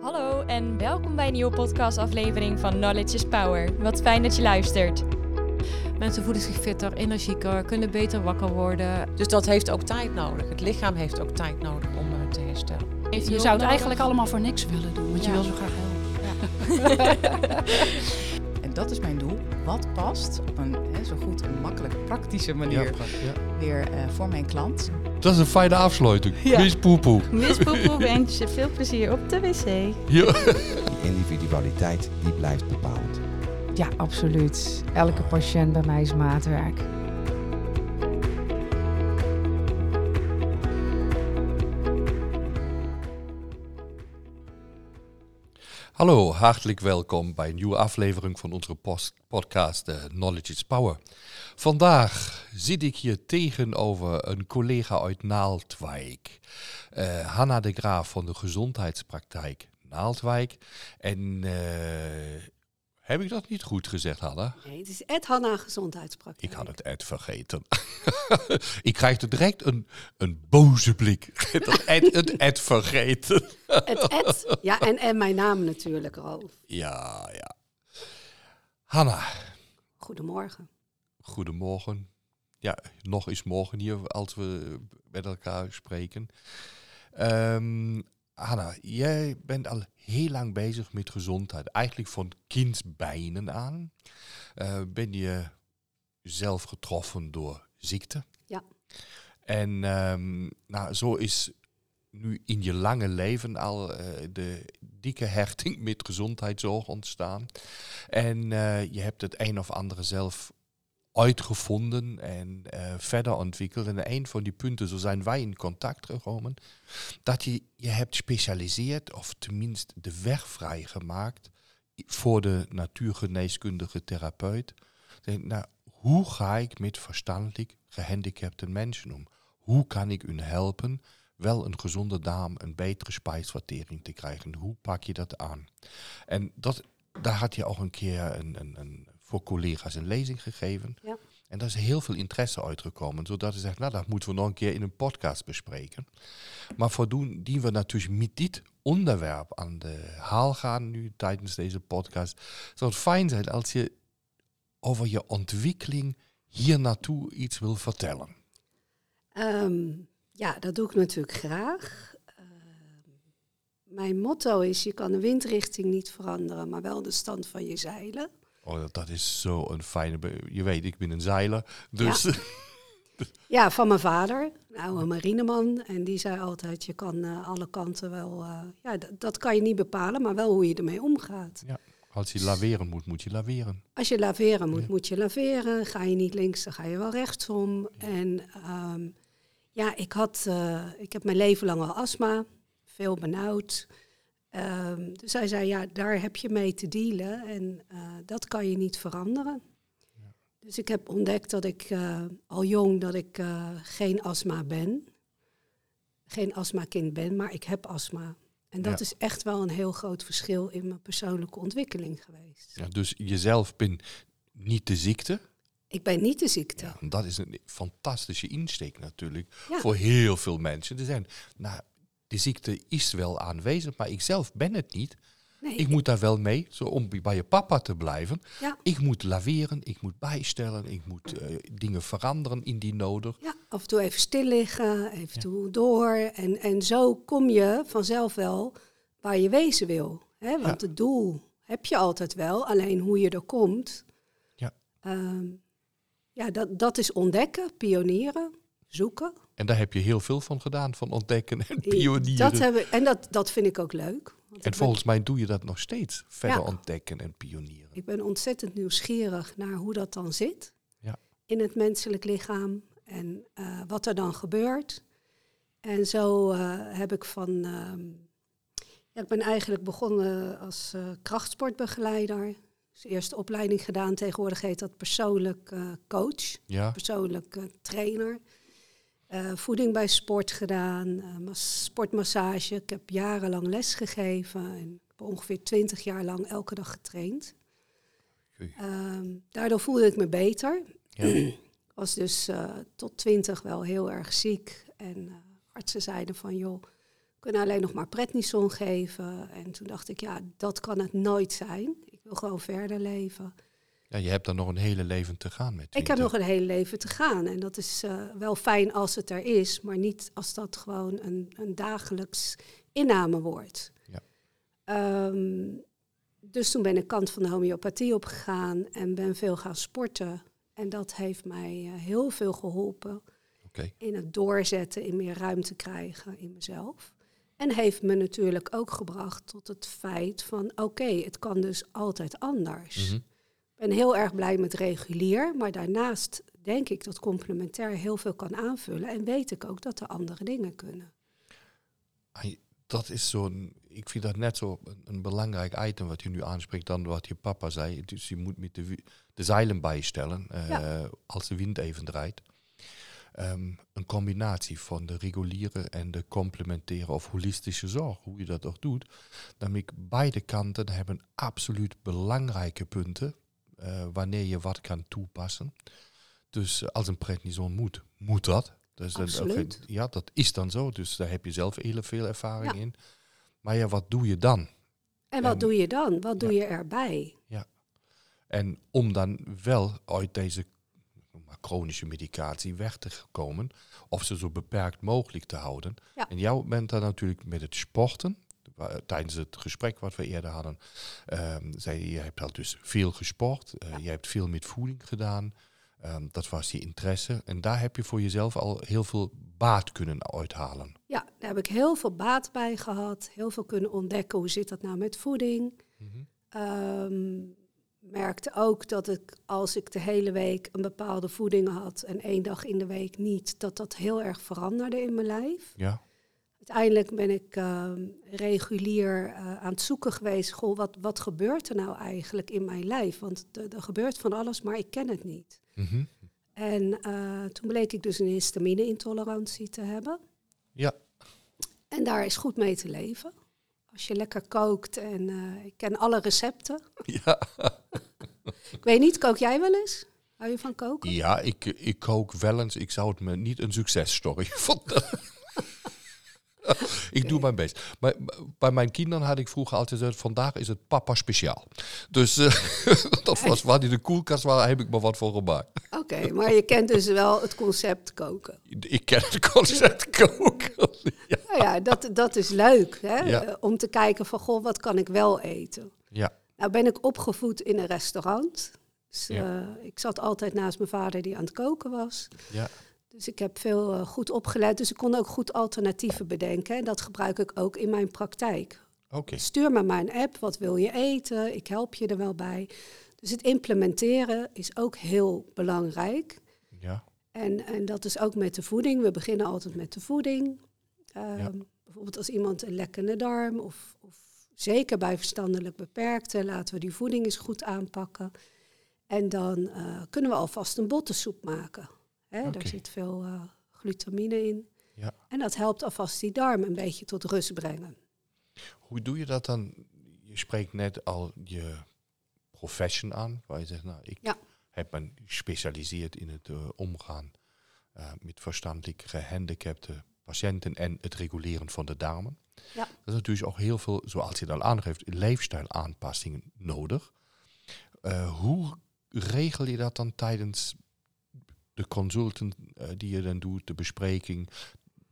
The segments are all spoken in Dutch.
Hallo en welkom bij een nieuwe podcastaflevering van Knowledge is Power. Wat fijn dat je luistert. Mensen voelen zich fitter, energieker, kunnen beter wakker worden. Dus dat heeft ook tijd nodig. Het lichaam heeft ook tijd nodig om uh, te herstellen. Je zou het eigenlijk allemaal voor niks willen doen, want Ja. je wil zo graag helpen. En dat is mijn doel. Wat past op een hè, zo goed en makkelijk praktische manier Ja, ja. weer eh, voor mijn klant. Dat is een fijne afsluiting. Ja. Mis poepoe. Miss Poepoe wens je veel plezier op de wc. Ja. Die individualiteit die blijft bepalend. Ja, absoluut. Elke patiënt bij mij is maatwerk. Hallo, hartelijk welkom bij een nieuwe aflevering van onze podcast eh, Knowledge is Power. Vandaag zit ik hier tegenover een collega uit Naaldwijk, eh, Hanna de Graaf van de Gezondheidspraktijk Naaldwijk. En eh, heb ik dat niet goed gezegd, Hanna? Nee, het is Ed Hanna Gezondheidspraktijk. Ik had het Ed vergeten. ik krijg er direct een, een boze blik. Dat Ed, het Ed vergeten. Het Ed, ja, en, en mijn naam natuurlijk al. Ja, ja. Hanna, Goedemorgen. Goedemorgen. Ja, nog eens morgen hier als we met elkaar spreken. Ehm, Hanna, jij bent al heel lang bezig met gezondheid. Eigenlijk van kindsbeinen aan. Eh, ben je zelf getroffen door ziekte? Ja. En ehm, nou, zo is nu in je lange leven al eh, de dikke hechting met gezondheidszorg ontstaan. En eh, je hebt het een of andere zelf uitgevonden en eh, verder ontwikkeld. En een van die punten, zo zijn wij in contact gekomen, dat je je hebt specialiseerd, of tenminste de weg vrijgemaakt voor de natuurgeneeskundige therapeut. Denk, nou, hoe ga ik met verstandelijk gehandicapte mensen om? Hoe kan ik hun helpen wel een gezonde darm, een betere spijsvertering te krijgen? Hoe pak je dat aan? En dat, daar had je ook een keer een, een, voor collega's een lezing gegeven. Ja. En daar is heel veel interesse uitgekomen, zodat ze zegt, nou, dat moeten we nog een keer in een podcast bespreken. Maar voordoen dienen we natuurlijk met dit onderwerp aan de haal gaan nu tijdens deze podcast. Zou het fijn zijn als je over je ontwikkeling hier naartoe iets wil vertellen. Ehm, ja, dat doe ik natuurlijk graag. Ehm, mijn motto is, je kan de windrichting niet veranderen, maar wel de stand van je zeilen. Oh, dat is zo een fijne... Je weet, ik ben een zeiler, dus... Ja, van mijn vader, een oude marineman. En die zei altijd, je kan eh, alle kanten wel... eh, ja, dat kan je niet bepalen, maar wel hoe je ermee omgaat. als je laveren moet, moet je laveren. Als je laveren moet, Ja. moet je laveren. Ga je niet links, dan ga je wel rechtsom. En ehm, ja, ik, had, eh, ik heb mijn leven lang al astma, veel benauwd. Ehm, dus hij zei, ja, daar heb je mee te dealen en eh, dat kan je niet veranderen. Dus ik heb ontdekt dat ik eh, al jong dat ik eh, geen astma ben. Geen astmakind ben, maar ik heb astma. En dat Ja. is echt wel een heel groot verschil in mijn persoonlijke ontwikkeling geweest. Ja, dus jezelf bent niet de ziekte. Ik ben niet de ziekte. Ja, dat is een fantastische insteek natuurlijk Ja. voor heel veel mensen. Er zijn, nou, de ziekte is wel aanwezig, maar ik zelf ben het niet. Nee, Ik moet daar wel mee, zo om bij je papa te blijven. Ja. Ik moet laveren, ik moet bijstellen, ik moet eh, dingen veranderen indien nodig. ja, af en toe even stil liggen, even toe door. En, en zo kom je vanzelf wel waar je wezen wil. Hè? Want het doel heb je altijd wel, alleen hoe je er komt. Ja. ehm, ja, dat, dat is ontdekken, pionieren, zoeken. En daar heb je heel veel van gedaan, van ontdekken en pionieren. Dat hebben, en dat, dat vind ik ook leuk. En ben- volgens mij doe je dat nog steeds, verder Ja. ontdekken en pionieren. Ik ben ontzettend nieuwsgierig naar hoe dat dan zit Ja. in het menselijk lichaam en eh, wat er dan gebeurt. En zo eh, heb ik van. ehm, ja, ik ben eigenlijk begonnen als eh, krachtsportbegeleider. Dus eerst de opleiding gedaan, tegenwoordig heet dat persoonlijk coach, persoonlijk trainer. Eh, voeding bij sport gedaan, eh, mas- sportmassage. Ik heb jarenlang les gegeven en ik heb ongeveer twintig jaar lang elke dag getraind. Ehm, daardoor voelde ik me beter. Ja. Ik was dus eh, tot twintig wel heel erg ziek. En artsen zeiden van, joh, kunnen alleen nog maar prednison geven. En toen dacht ik, ja, dat kan het nooit zijn. Ik wil gewoon verder leven. Ja, je hebt dan nog een hele leven te gaan met Ik heb 20. nog een hele leven te gaan. En dat is eh, wel fijn als het er is, maar niet als dat gewoon een, een dagelijks inname wordt. Ja. Ehm, dus toen ben ik kant van de homeopathie opgegaan en ben veel gaan sporten. En dat heeft mij eh, heel veel geholpen in het doorzetten, in meer ruimte krijgen in mezelf. En heeft me natuurlijk ook gebracht tot het feit van oké, het kan dus altijd anders. Mhm. Ben heel erg blij met regulier, maar daarnaast denk ik dat complementair heel veel kan aanvullen. En weet ik ook dat er andere dingen kunnen. Dat is zo'n, ik vind dat net zo een, een belangrijk item wat je nu aanspreekt dan wat je papa zei. Dus je moet met de, de zeilen bijstellen eh, Ja. als de wind even draait. Ehm, een combinatie van de reguliere en de complementaire of holistische zorg, hoe je dat ook doet. Namelijk beide kanten hebben absoluut belangrijke punten eh, wanneer je wat kan toepassen. Dus eh, als een prednison moet, moet dat. Dus Absoluut. ja, dat is dan zo. Dus daar heb je zelf heel veel ervaring Ja. in. Maar ja, wat doe je dan? En wat En- doe je dan? Wat doe Ja. je erbij? En om dan wel uit deze chronische medicatie weg te komen, of ze zo beperkt mogelijk te houden. Ja. En jou bent dan natuurlijk met het sporten. Tijdens het gesprek wat we eerder hadden, ehm, zei je, je hebt al dus veel gesport, eh, je hebt veel met voeding gedaan. Ehm, dat was je interesse. En daar heb je voor jezelf al heel veel baat kunnen uithalen. Ja, daar heb ik heel veel baat bij gehad. Heel veel kunnen ontdekken. Hoe zit dat nou met voeding? Ehm, merkte ook dat ik, als ik de hele week een bepaalde voeding had en één dag in de week niet, dat dat heel erg veranderde in mijn lijf. Ja, Uiteindelijk ben ik ehm, regulier eh, aan het zoeken geweest. Goh, wat, wat gebeurt er nou eigenlijk in mijn lijf? Want er gebeurt van alles, maar ik ken het niet. Mhm. En eh, toen bleek ik dus een histamine-intolerantie te hebben. Ja. En daar is goed mee te leven. Als je lekker kookt en eh, ik ken alle recepten. ja. Ik weet niet, kook jij wel eens? Hou je van koken? Ja, ik, ik kook wel eens. Ik zou het me niet een successtory vinden. ik doe mijn best. Maar bij mijn kinderen had ik vroeger altijd gezegd, vandaag is het papa speciaal. Dus eh, dat was waar die de koelkast was, heb ik maar wat voor gemaakt. Oké, maar je kent dus wel het concept koken. Ik ken het concept koken. ja. Nou ja, dat, dat is leuk. Hè? Ja. Eh, om te kijken van, goh, wat kan ik wel eten? ja, Nou ben ik opgevoed in een restaurant. Dus, Ja. eh, ik zat altijd naast mijn vader die aan het koken was. ja. Dus ik heb veel eh, goed opgeleid. Dus ik kon ook goed alternatieven bedenken. En dat gebruik ik ook in mijn praktijk. Stuur me maar een app, wat wil je eten? Ik help je er wel bij. Dus het implementeren is ook heel belangrijk. Ja, En, en dat is ook met de voeding. We beginnen altijd met de voeding. Ehm, Ja. Bijvoorbeeld als iemand een lekkende darm of, of zeker bij verstandelijk beperkte, laten we die voeding eens goed aanpakken. En dan eh, kunnen we alvast een bottensoep maken. Hè. Daar zit veel eh, glutamine in. Ja. En dat helpt alvast die darm een beetje tot rust brengen. Hoe doe je dat dan? Je spreekt net al je profession aan, waar je zegt, nou, ik Ja. heb me gespecialiseerd in het eh, omgaan eh, met verstandelijk gehandicapte patiënten en het reguleren van de darmen. Ja. Dat is natuurlijk ook heel veel, zoals je al aangeeft, leefstijlaanpassingen nodig. Hoe regel je dat dan tijdens de consulten eh, die je dan doet, de bespreking?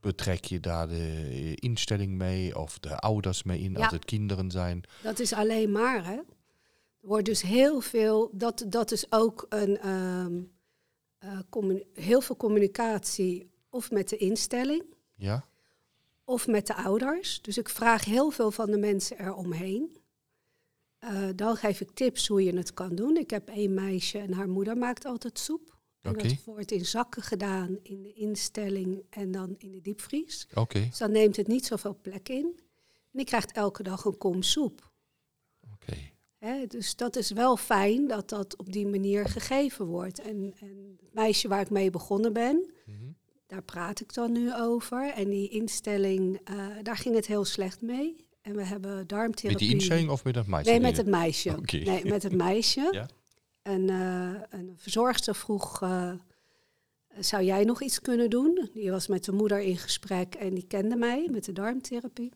Betrek je daar de instelling mee of de ouders mee in Ja. als het kinderen zijn? Dat is alleen maar, hè. Er wordt dus heel veel, dat, dat is ook een, eh, commu- heel veel communicatie of met de instelling Ja? of met de ouders. Dus ik vraag heel veel van de mensen eromheen. Eh dan geef ik tips hoe je het kan doen. Ik heb één meisje en haar moeder maakt altijd soep. En Oké. dat wordt in zakken gedaan in de instelling en dan in de diepvries. Oké. Dus dan neemt het niet zoveel plek in. En die krijgt elke dag een kom soep. Oké. Hè, dus dat is wel fijn dat dat op die manier gegeven wordt. En, en het meisje waar ik mee begonnen ben, Mhm. daar praat ik dan nu over. En die instelling, eh, daar ging het heel slecht mee. En we hebben darmtherapie. Met die instelling of met dat meisje? Nee, met het meisje. Oké. Nee, met het meisje. Ja. En eh, een verzorgster vroeg, eh, zou jij nog iets kunnen doen? Die was met de moeder in gesprek en die kende mij met de darmtherapie.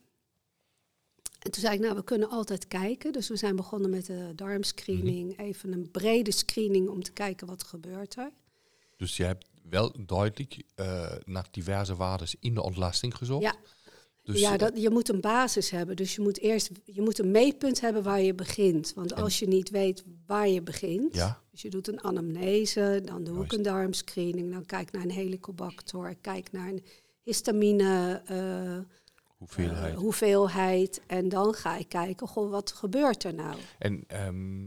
En toen zei ik, nou, we kunnen altijd kijken. Dus we zijn begonnen met de darmscreening. Even een brede screening om te kijken wat gebeurt er. Dus je hebt wel duidelijk eh, naar diverse waarden in de ontlasting gezocht. Ja. Dus, ja, eh, dat, je moet een basis hebben. Dus je moet eerst je moet een meetpunt hebben waar je begint. Want als je niet weet waar je begint, ja, dus je doet een anamnese, dan doe ik een darmscreening, dan kijk naar een helicobacter, kijk naar een histamine eh, hoeveelheid. eh, hoeveelheid. En dan ga ik kijken, goh, wat gebeurt er nou? En ehm,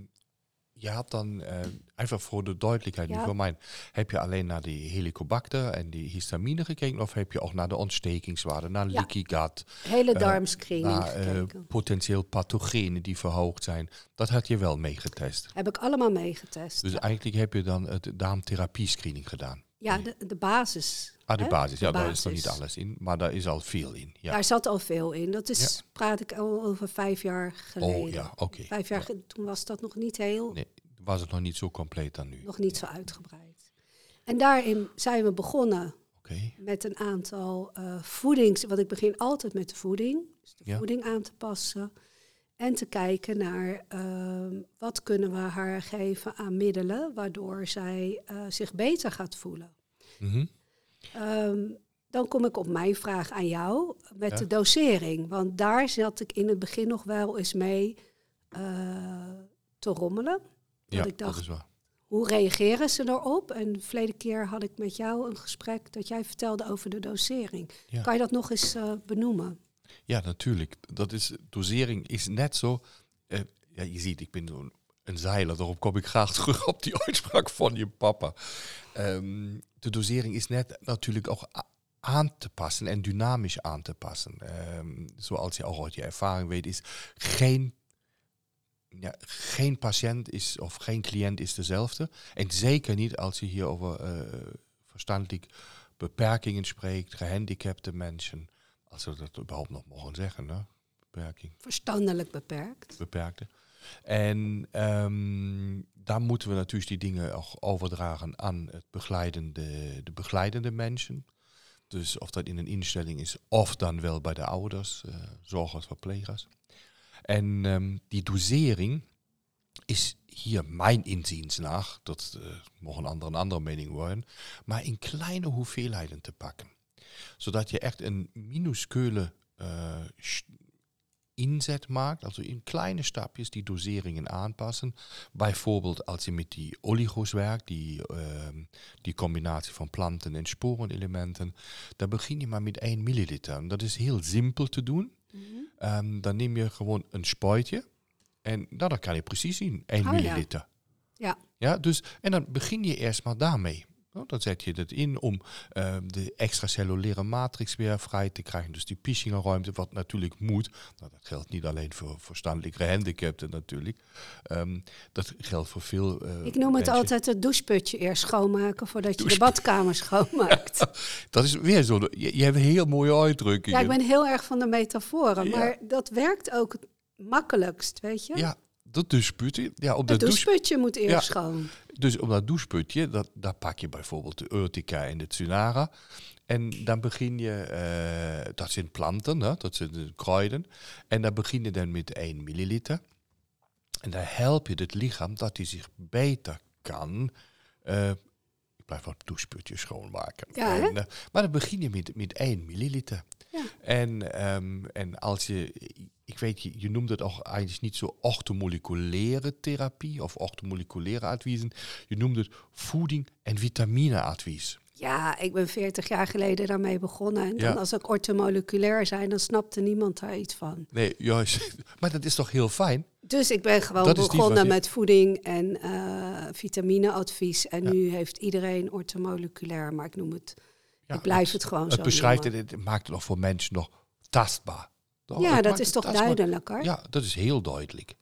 je had dan, eh, even voor de duidelijkheid nu Ja. voor mij, heb je alleen naar die helicobacter en die histamine gekeken of heb je ook naar de ontstekingswaarden, naar Ja. leaky gut, Hele Eh, darmscreening naar eh, gekeken. potentieel pathogenen die verhoogd zijn? Dat had je wel meegetest. Heb ik allemaal meegetest. Dus eigenlijk heb je dan het darmtherapie-screening gedaan. Ja, de, de basis. Ah, de hè? basis. Ja, De daar is nog niet alles in, maar daar is al veel in. Ja. Daar zat al veel in. Dat is, praat ik al over vijf jaar geleden. Oh ja, oké. Vijf jaar, ge- toen was dat nog niet heel, Nee, was het nog niet zo compleet dan nu? nog niet zo uitgebreid. En daarin zijn we begonnen met een aantal eh, voedings... Want ik begin altijd met de voeding. Dus de Ja. voeding aan te passen. En te kijken naar ehm, wat kunnen we haar geven aan middelen... waardoor zij eh, zich beter gaat voelen. Mhm. Ehm, dan kom ik op mijn vraag aan jou met Ja. de dosering. Want daar zat ik in het begin nog wel eens mee eh, te rommelen. Ja, ik dacht- dat is waar. Hoe reageren ze erop? En de verleden keer had ik met jou een gesprek dat jij vertelde over de dosering. Ja. Kan je dat nog eens eh, benoemen? Ja, natuurlijk. Dat is, dosering is net zo. eh, ja, je ziet, ik ben zo'n een zeiler. Daarop kom ik graag terug op die uitspraak van je papa. Ehm, de dosering is net natuurlijk ook aan te passen en dynamisch aan te passen. Ehm, zoals je ook uit je ervaring weet, is geen, ja, geen patiënt is, of geen cliënt is dezelfde. En zeker niet als je hier over eh verstandelijk beperkingen spreekt, gehandicapte mensen. Als we dat überhaupt nog mogen zeggen, hè? beperking, Verstandelijk beperkt. beperkte. En ehm, daar moeten we natuurlijk die dingen ook overdragen aan het begeleidende, de begeleidende mensen. Dus of dat in een instelling is, of dan wel bij de ouders, eh zorgers, verplegers. En ehm, die dosering is hier mijn inziens naar, dat eh, mogen anderen een andere mening worden, maar in kleine hoeveelheden te pakken. Zodat je echt een minuscule eh, inzet maakt, also in kleine stapjes die doseringen aanpassen. Bijvoorbeeld als je met die oligos werkt, die, ehm, die combinatie van planten- en sporenelementen, dan begin je maar met 1 milliliter. Dat is heel simpel te doen. Ehm, dan neem je gewoon een spuitje en nou, dat kan je precies zien, 1 Oh ja. milliliter. Ja. Ja, dus, en dan begin je eerst maar daarmee. Nou, dan zet je het in om ehm, de extracellulaire matrix weer vrij te krijgen. Dus die Pischinger-ruimte, wat natuurlijk moet. Nou, dat geldt niet alleen voor verstandelijk gehandicapten natuurlijk. Ehm, dat geldt voor veel eh, Ik noem het mensen. altijd het doucheputje eerst schoonmaken voordat je de badkamer schoonmaakt. Dat is weer zo. Je, je hebt een heel mooie uitdrukkingen. Ja, ik ben heel erg van de metaforen, Ja. maar dat werkt ook het makkelijkst, weet je? Ja, dat doucheputje. Ja, op dat doucheputje moet eerst Ja. schoon. dus op dat doucheputje, dat, daar pak je bijvoorbeeld de Urtica en de Tsunara. En dan begin je, eh, dat zijn planten, hè, dat zijn de kruiden. En dan begin je dan met 1 milliliter. En dan help je het lichaam dat hij zich beter kan. eh, ik blijf wat doucheputjes schoonmaken. Ja, en, eh, maar dan begin je met, met 1 milliliter. Ja. En, ehm, en als je, ik weet, je, je noemt het ook eigenlijk niet zo orthomoleculaire therapie of orthomoleculaire adviezen. Je noemt het voeding- en vitamineadvies. Ja, ik ben 40 jaar geleden daarmee begonnen. En dan Ja. als ik orthomoleculair zijn, dan snapte niemand daar iets van. Nee, juist. Maar dat is toch heel fijn? Dus ik ben gewoon Dat begonnen met voeding en eh vitamineadvies. En Ja. nu heeft iedereen orthomoleculair, maar ik noem het, Ja, ik blijf het, gewoon Het zo beschrijft het, noemen. het maakt het nog voor mensen nog tastbaar. Ja, dat is toch tastbaar. duidelijker? Ja, dat is heel duidelijk.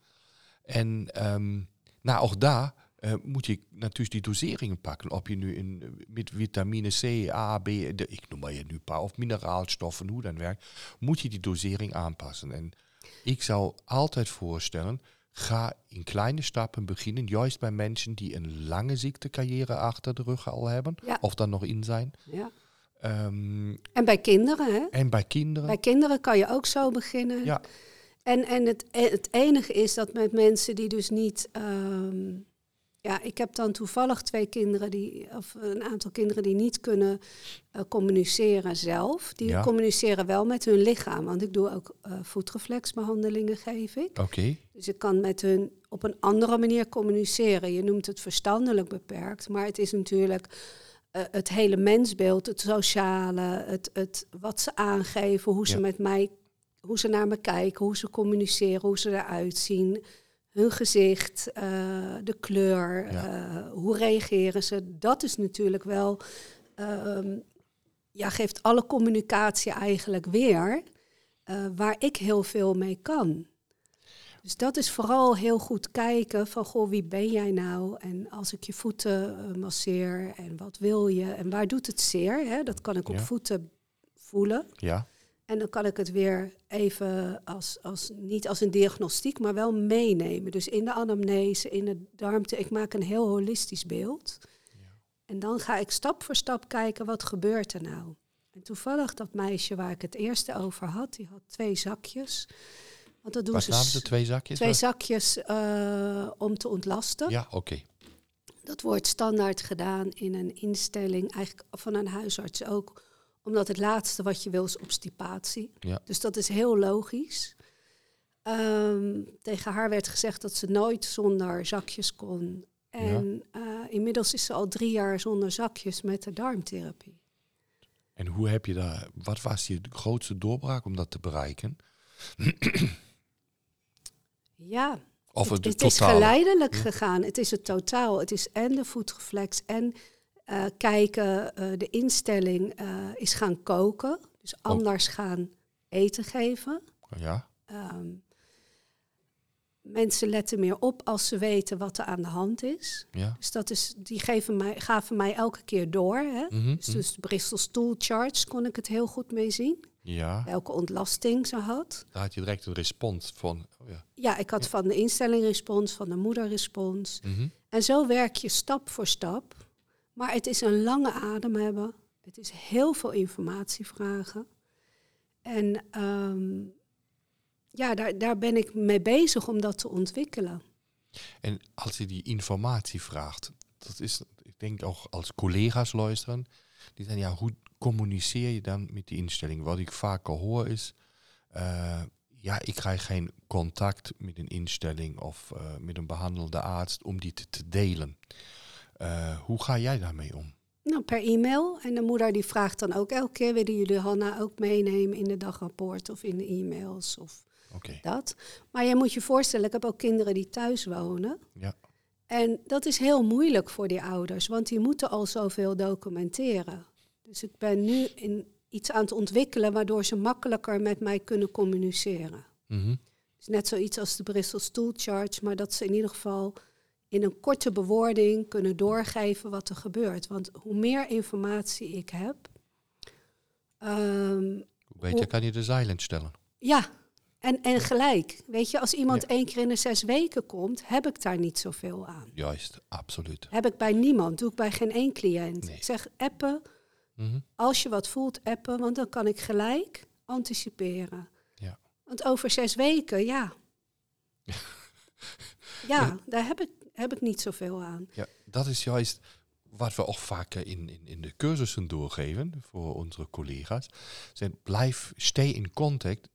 En ehm, nou, ook daar eh, moet je natuurlijk die doseringen pakken. Of je nu in, met vitamine C, A, B, de, ik noem maar je nu een paar, of mineraalstoffen, hoe dan werkt, moet je die dosering aanpassen. En ik zou altijd voorstellen, ga in kleine stappen beginnen, juist bij mensen die een lange ziektecarrière achter de rug al hebben, Ja. of dan nog in zijn. Ja. Ehm, En bij kinderen, hè? en bij kinderen. Bij kinderen kan je ook zo beginnen. Ja. En, en het, e- het enige is dat met mensen die dus niet. ehm, ja, ik heb dan toevallig twee kinderen die, of een aantal kinderen die niet kunnen eh, communiceren zelf. Die Ja. communiceren wel met hun lichaam. Want ik doe ook eh voetreflexbehandelingen, geef ik. Oké, Dus ik kan met hun op een andere manier communiceren. Je noemt het verstandelijk beperkt, maar het is natuurlijk eh, het hele mensbeeld, het sociale, het, het, wat ze aangeven, hoe ze Ja. met mij, hoe ze naar me kijken, hoe ze communiceren, hoe ze eruit zien, hun gezicht, eh, de kleur, eh, hoe reageren ze. Dat is natuurlijk wel, ehm, ja, geeft alle communicatie eigenlijk weer, waar ik heel veel mee kan. Dus dat is vooral heel goed kijken van, goh, wie ben jij nou? En als ik je voeten eh, masseer en wat wil je? En waar doet het zeer? Hè? Dat kan ik op Ja. voeten voelen. ja. En dan kan ik het weer even als, als niet als een diagnostiek, maar wel meenemen. Dus in de anamnese, in de darmte. Ik maak een heel holistisch beeld. En dan ga ik stap voor stap kijken, wat gebeurt er nou? En toevallig dat meisje waar ik het eerste over had, die had twee zakjes. Want dat doen Wat ze de twee zakjes? twee zakjes eh, om te ontlasten. Ja, oké. Dat wordt standaard gedaan in een instelling, eigenlijk van een huisarts ook. Omdat het laatste wat je wil is obstipatie. Ja. Dus dat is heel logisch. Ehm, tegen haar werd gezegd dat ze nooit zonder zakjes kon. En eh, inmiddels is ze al drie jaar zonder zakjes met de darmtherapie. En hoe heb je daar, wat was je grootste doorbraak om dat te bereiken? Ja, Of het, het, het is geleidelijk Ja. gegaan. Het is het totaal. Het is en de voetreflex en eh, kijken, eh, de instelling eh, is gaan koken. Dus anders gaan eten geven. Ja, Ehm, mensen letten meer op als ze weten wat er aan de hand is. ja. Dus dat is, die geven mij, gaven mij elke keer door. Hè? Mhm, Dus, mhm. dus de Bristol Stool Charts kon ik het heel goed mee zien. Ja, Welke ontlasting ze had. daar had je direct een respons van. Oh ja. Ja, ik had van de instelling respons, van de moeder respons. Mhm. En zo werk je stap voor stap. Maar het is een lange adem hebben. Het is heel veel informatie vragen. En ehm, ja, daar, daar ben ik mee bezig om dat te ontwikkelen. En als je die informatie vraagt, dat is, ik denk ook als collega's luisteren, die zeggen, ja, hoe communiceer je dan met die instelling? Wat ik vaker hoor is, eh, ja, ik krijg geen contact met een instelling of eh, met een behandelende arts om die te, te delen. Eh, hoe ga jij daarmee om? Nou, per e-mail. En de moeder die vraagt dan ook elke keer, willen jullie Hanna ook meenemen in de dagrapport of in de e-mails of Dat. Maar je moet je voorstellen, ik heb ook kinderen die thuis wonen. ja, En dat is heel moeilijk voor die ouders, want die moeten al zoveel documenteren. Dus ik ben nu in iets aan het ontwikkelen waardoor ze makkelijker met mij kunnen communiceren. Mhm. Dus net zoiets als de Bristol Stool Charts, maar dat ze in ieder geval in een korte bewoording kunnen doorgeven wat er gebeurt. Want hoe meer informatie ik heb, ehm, hoe beter kan je de silent stellen? ja, en, en gelijk. Weet je, als iemand Ja. één keer in de zes weken komt, heb ik daar niet zoveel aan. Juist, absoluut. Heb ik bij niemand, doe ik bij geen één cliënt. Nee. Ik zeg appen, Mhm. als je wat voelt, appen, want dan kan ik gelijk anticiperen. Ja. Want over zes weken, ja. ja, daar heb ik, heb ik niet zoveel aan. Ja, dat is juist wat we ook vaak in, in, in de cursussen doorgeven voor onze collega's. Zijn, blijf, stay in contact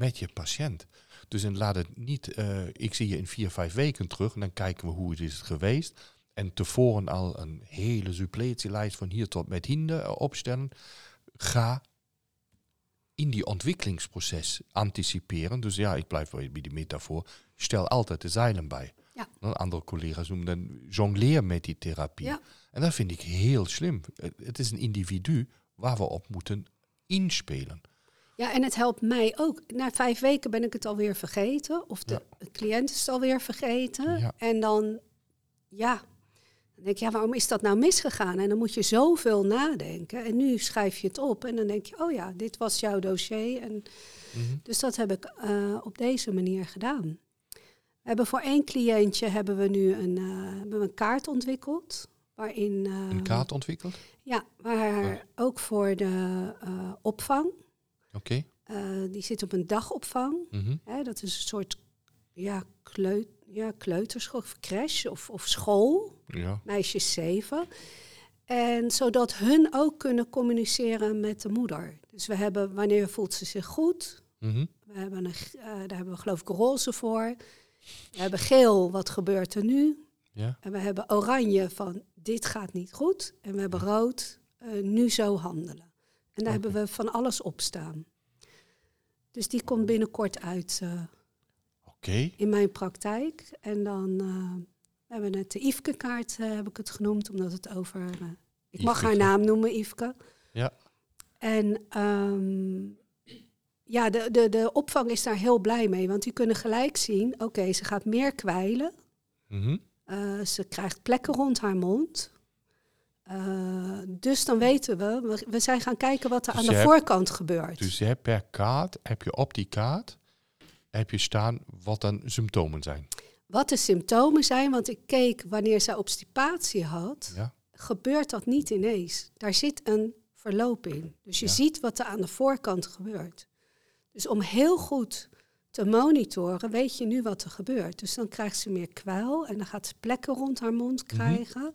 met je patiënt. Dus en laat het niet, eh, ik zie je in vier, vijf weken terug en dan kijken we hoe het is geweest. En tevoren al een hele suppletielijst van hier tot met hinder eh, opstellen. Ga in die ontwikkelingsproces anticiperen. Dus ja, ik blijf bij die metafoor. Stel altijd de zeilen bij. Ja. Andere collega's noemen dan jongleer met die therapie. Ja. En dat vind ik heel slim. Het is een individu waar we op moeten inspelen. Ja, en het helpt mij ook. Na vijf weken ben ik het alweer vergeten. Of de cliënt is het alweer vergeten. Ja. En dan, ja, dan denk je, ja, waarom is dat nou misgegaan? En dan moet je zoveel nadenken. En nu schrijf je het op en dan denk je, oh ja, dit was jouw dossier. En Mhm. Dus dat heb ik eh, op deze manier gedaan. We hebben voor één cliëntje hebben we nu een, eh, hebben we een kaart ontwikkeld. Waarin, Een kaart ontwikkeld? Ja, waar ook voor de eh, opvang. Oké. eh, die zit op een dagopvang. Mhm. Hè, dat is een soort ja, kleut, ja, kleuterschool of crash of, of school. Ja. Meisjes zeven. En zodat hun ook kunnen communiceren met de moeder. Dus we hebben, wanneer voelt ze zich goed? Mhm. We hebben een, eh, daar hebben we geloof ik roze voor. We hebben geel, wat gebeurt er nu? Ja. En we hebben oranje van dit gaat niet goed. En we hebben rood, eh, nu zo handelen. En daar hebben we van alles op staan. Dus die komt binnenkort uit eh, in mijn praktijk. En dan eh, hebben we net de Yveske-kaart, eh, heb ik het genoemd, omdat het over... ik mag Yveske. haar naam noemen, Yveske. Ja. En ehm, ja, de, de, de opvang is daar heel blij mee. Want die kunnen gelijk zien, oké, ze gaat meer kwijlen. Mhm. Ze krijgt plekken rond haar mond. Eh, dus dan weten we, we, we zijn gaan kijken wat er Dus aan de hebt- voorkant gebeurt. Dus je hebt per kaart, heb je op die kaart, heb je staan wat dan symptomen zijn. Wat de symptomen zijn, want ik keek wanneer zij obstipatie had, Ja. gebeurt dat niet ineens. Daar zit een verloop in. Dus je Ja. ziet wat er aan de voorkant gebeurt. Dus om heel goed te monitoren, weet je nu wat er gebeurt. Dus dan krijgt ze meer kwel en dan gaat ze plekken rond haar mond Mhm. krijgen.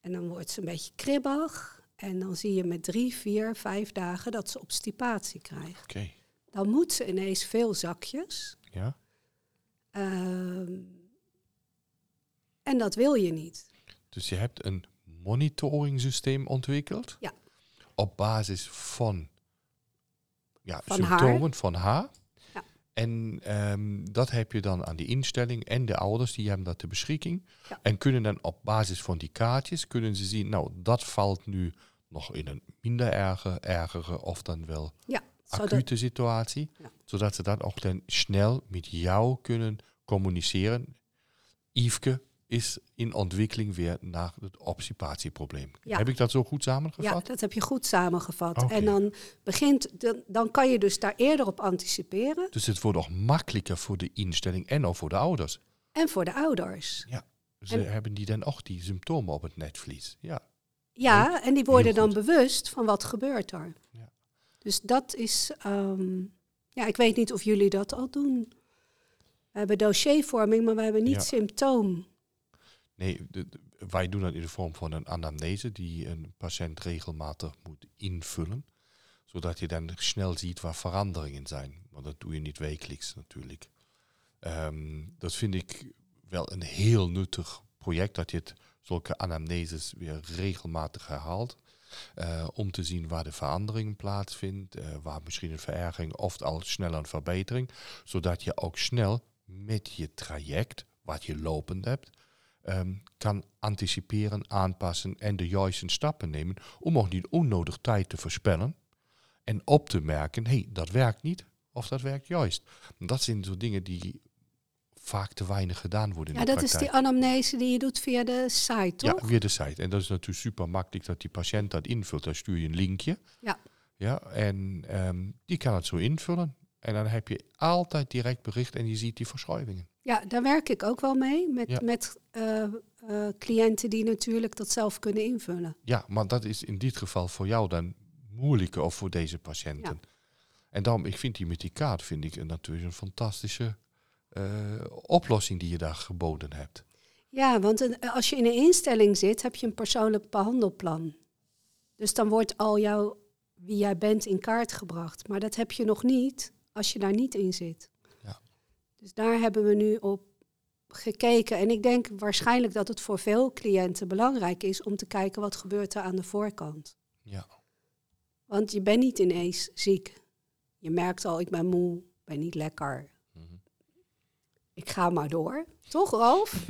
En dan wordt ze een beetje kribbig. En dan zie je met drie, vier, vijf dagen dat ze obstipatie krijgt. Oké. Dan moet ze ineens veel zakjes. Ja. Ehm, en dat wil je niet. Dus je hebt een monitoringsysteem ontwikkeld. Ja. Op basis van, ja, Van symptomen van haar. En ehm, dat heb je dan aan die instelling en de ouders, die hebben dat ter beschikking. Ja. En kunnen dan op basis van die kaartjes, kunnen ze zien, nou, dat valt nu nog in een minder erge, ergere of dan wel Ja, zodat, acute situatie. Ja. Zodat ze dat ook dan snel met jou kunnen communiceren. Yveske is in ontwikkeling weer naar het obstipatieprobleem. Ja. Heb ik dat zo goed ja, samengevat? dat heb je goed samengevat. En dan begint, dan, dan kan je dus daar eerder op anticiperen. Dus het wordt ook makkelijker voor de instelling en ook voor de ouders. En voor de ouders. Ze En- hebben die dan ook die symptomen op het netvlies. Ja. Ja, en die worden dan bewust van wat gebeurt er. Ja. Dus dat is, ehm, ja, ik weet niet of jullie dat al doen. We hebben dossiervorming, maar we hebben niet Ja. symptoom. Nee, wij doen dat in de vorm van een anamnese die een patiënt regelmatig moet invullen. Zodat je dan snel ziet waar veranderingen zijn. Want dat doe je niet wekelijks natuurlijk. Ehm, dat vind ik wel een heel nuttig project, dat je het, zulke anamneses weer regelmatig herhaalt. eh, om te zien waar de verandering plaatsvindt, eh, waar misschien een verergering of al snel een verbetering. Zodat je ook snel met je traject, wat je lopend hebt, ehm, kan anticiperen, aanpassen en de juiste stappen nemen. Om ook niet onnodig tijd te verspillen. En op te merken, hé, hey, dat werkt niet of dat werkt juist. Dat zijn zo dingen die vaak te weinig gedaan worden in Ja, de dat is die anamnese die je doet via de site, toch? Ja, via de site. En dat is natuurlijk super makkelijk dat die patiënt dat invult. Dan stuur je een linkje. Ja. Ja, en ehm, die kan het zo invullen. En dan heb je altijd direct bericht en je ziet die verschuivingen. Ja, daar werk ik ook wel mee. Met, Ja. met eh, eh, cliënten die natuurlijk dat zelf kunnen invullen. Ja, maar dat is in dit geval voor jou dan moeilijker of voor deze patiënten. En daarom, ik vind die met die kaart, vind ik een- natuurlijk een fantastische eh, oplossing die je daar geboden hebt. Ja, want als je in een instelling zit, heb je een persoonlijk behandelplan. Dus dan wordt al jouw wie jij bent in kaart gebracht. Maar dat heb je nog niet als je daar niet in zit. Dus daar hebben we nu op gekeken. En ik denk waarschijnlijk dat het voor veel cliënten belangrijk is om te kijken wat gebeurt er aan de voorkant. Ja. Want je bent niet ineens ziek. Je merkt al, ik ben moe, ben niet lekker. Mhm. Ik ga maar door. Toch, Ralf?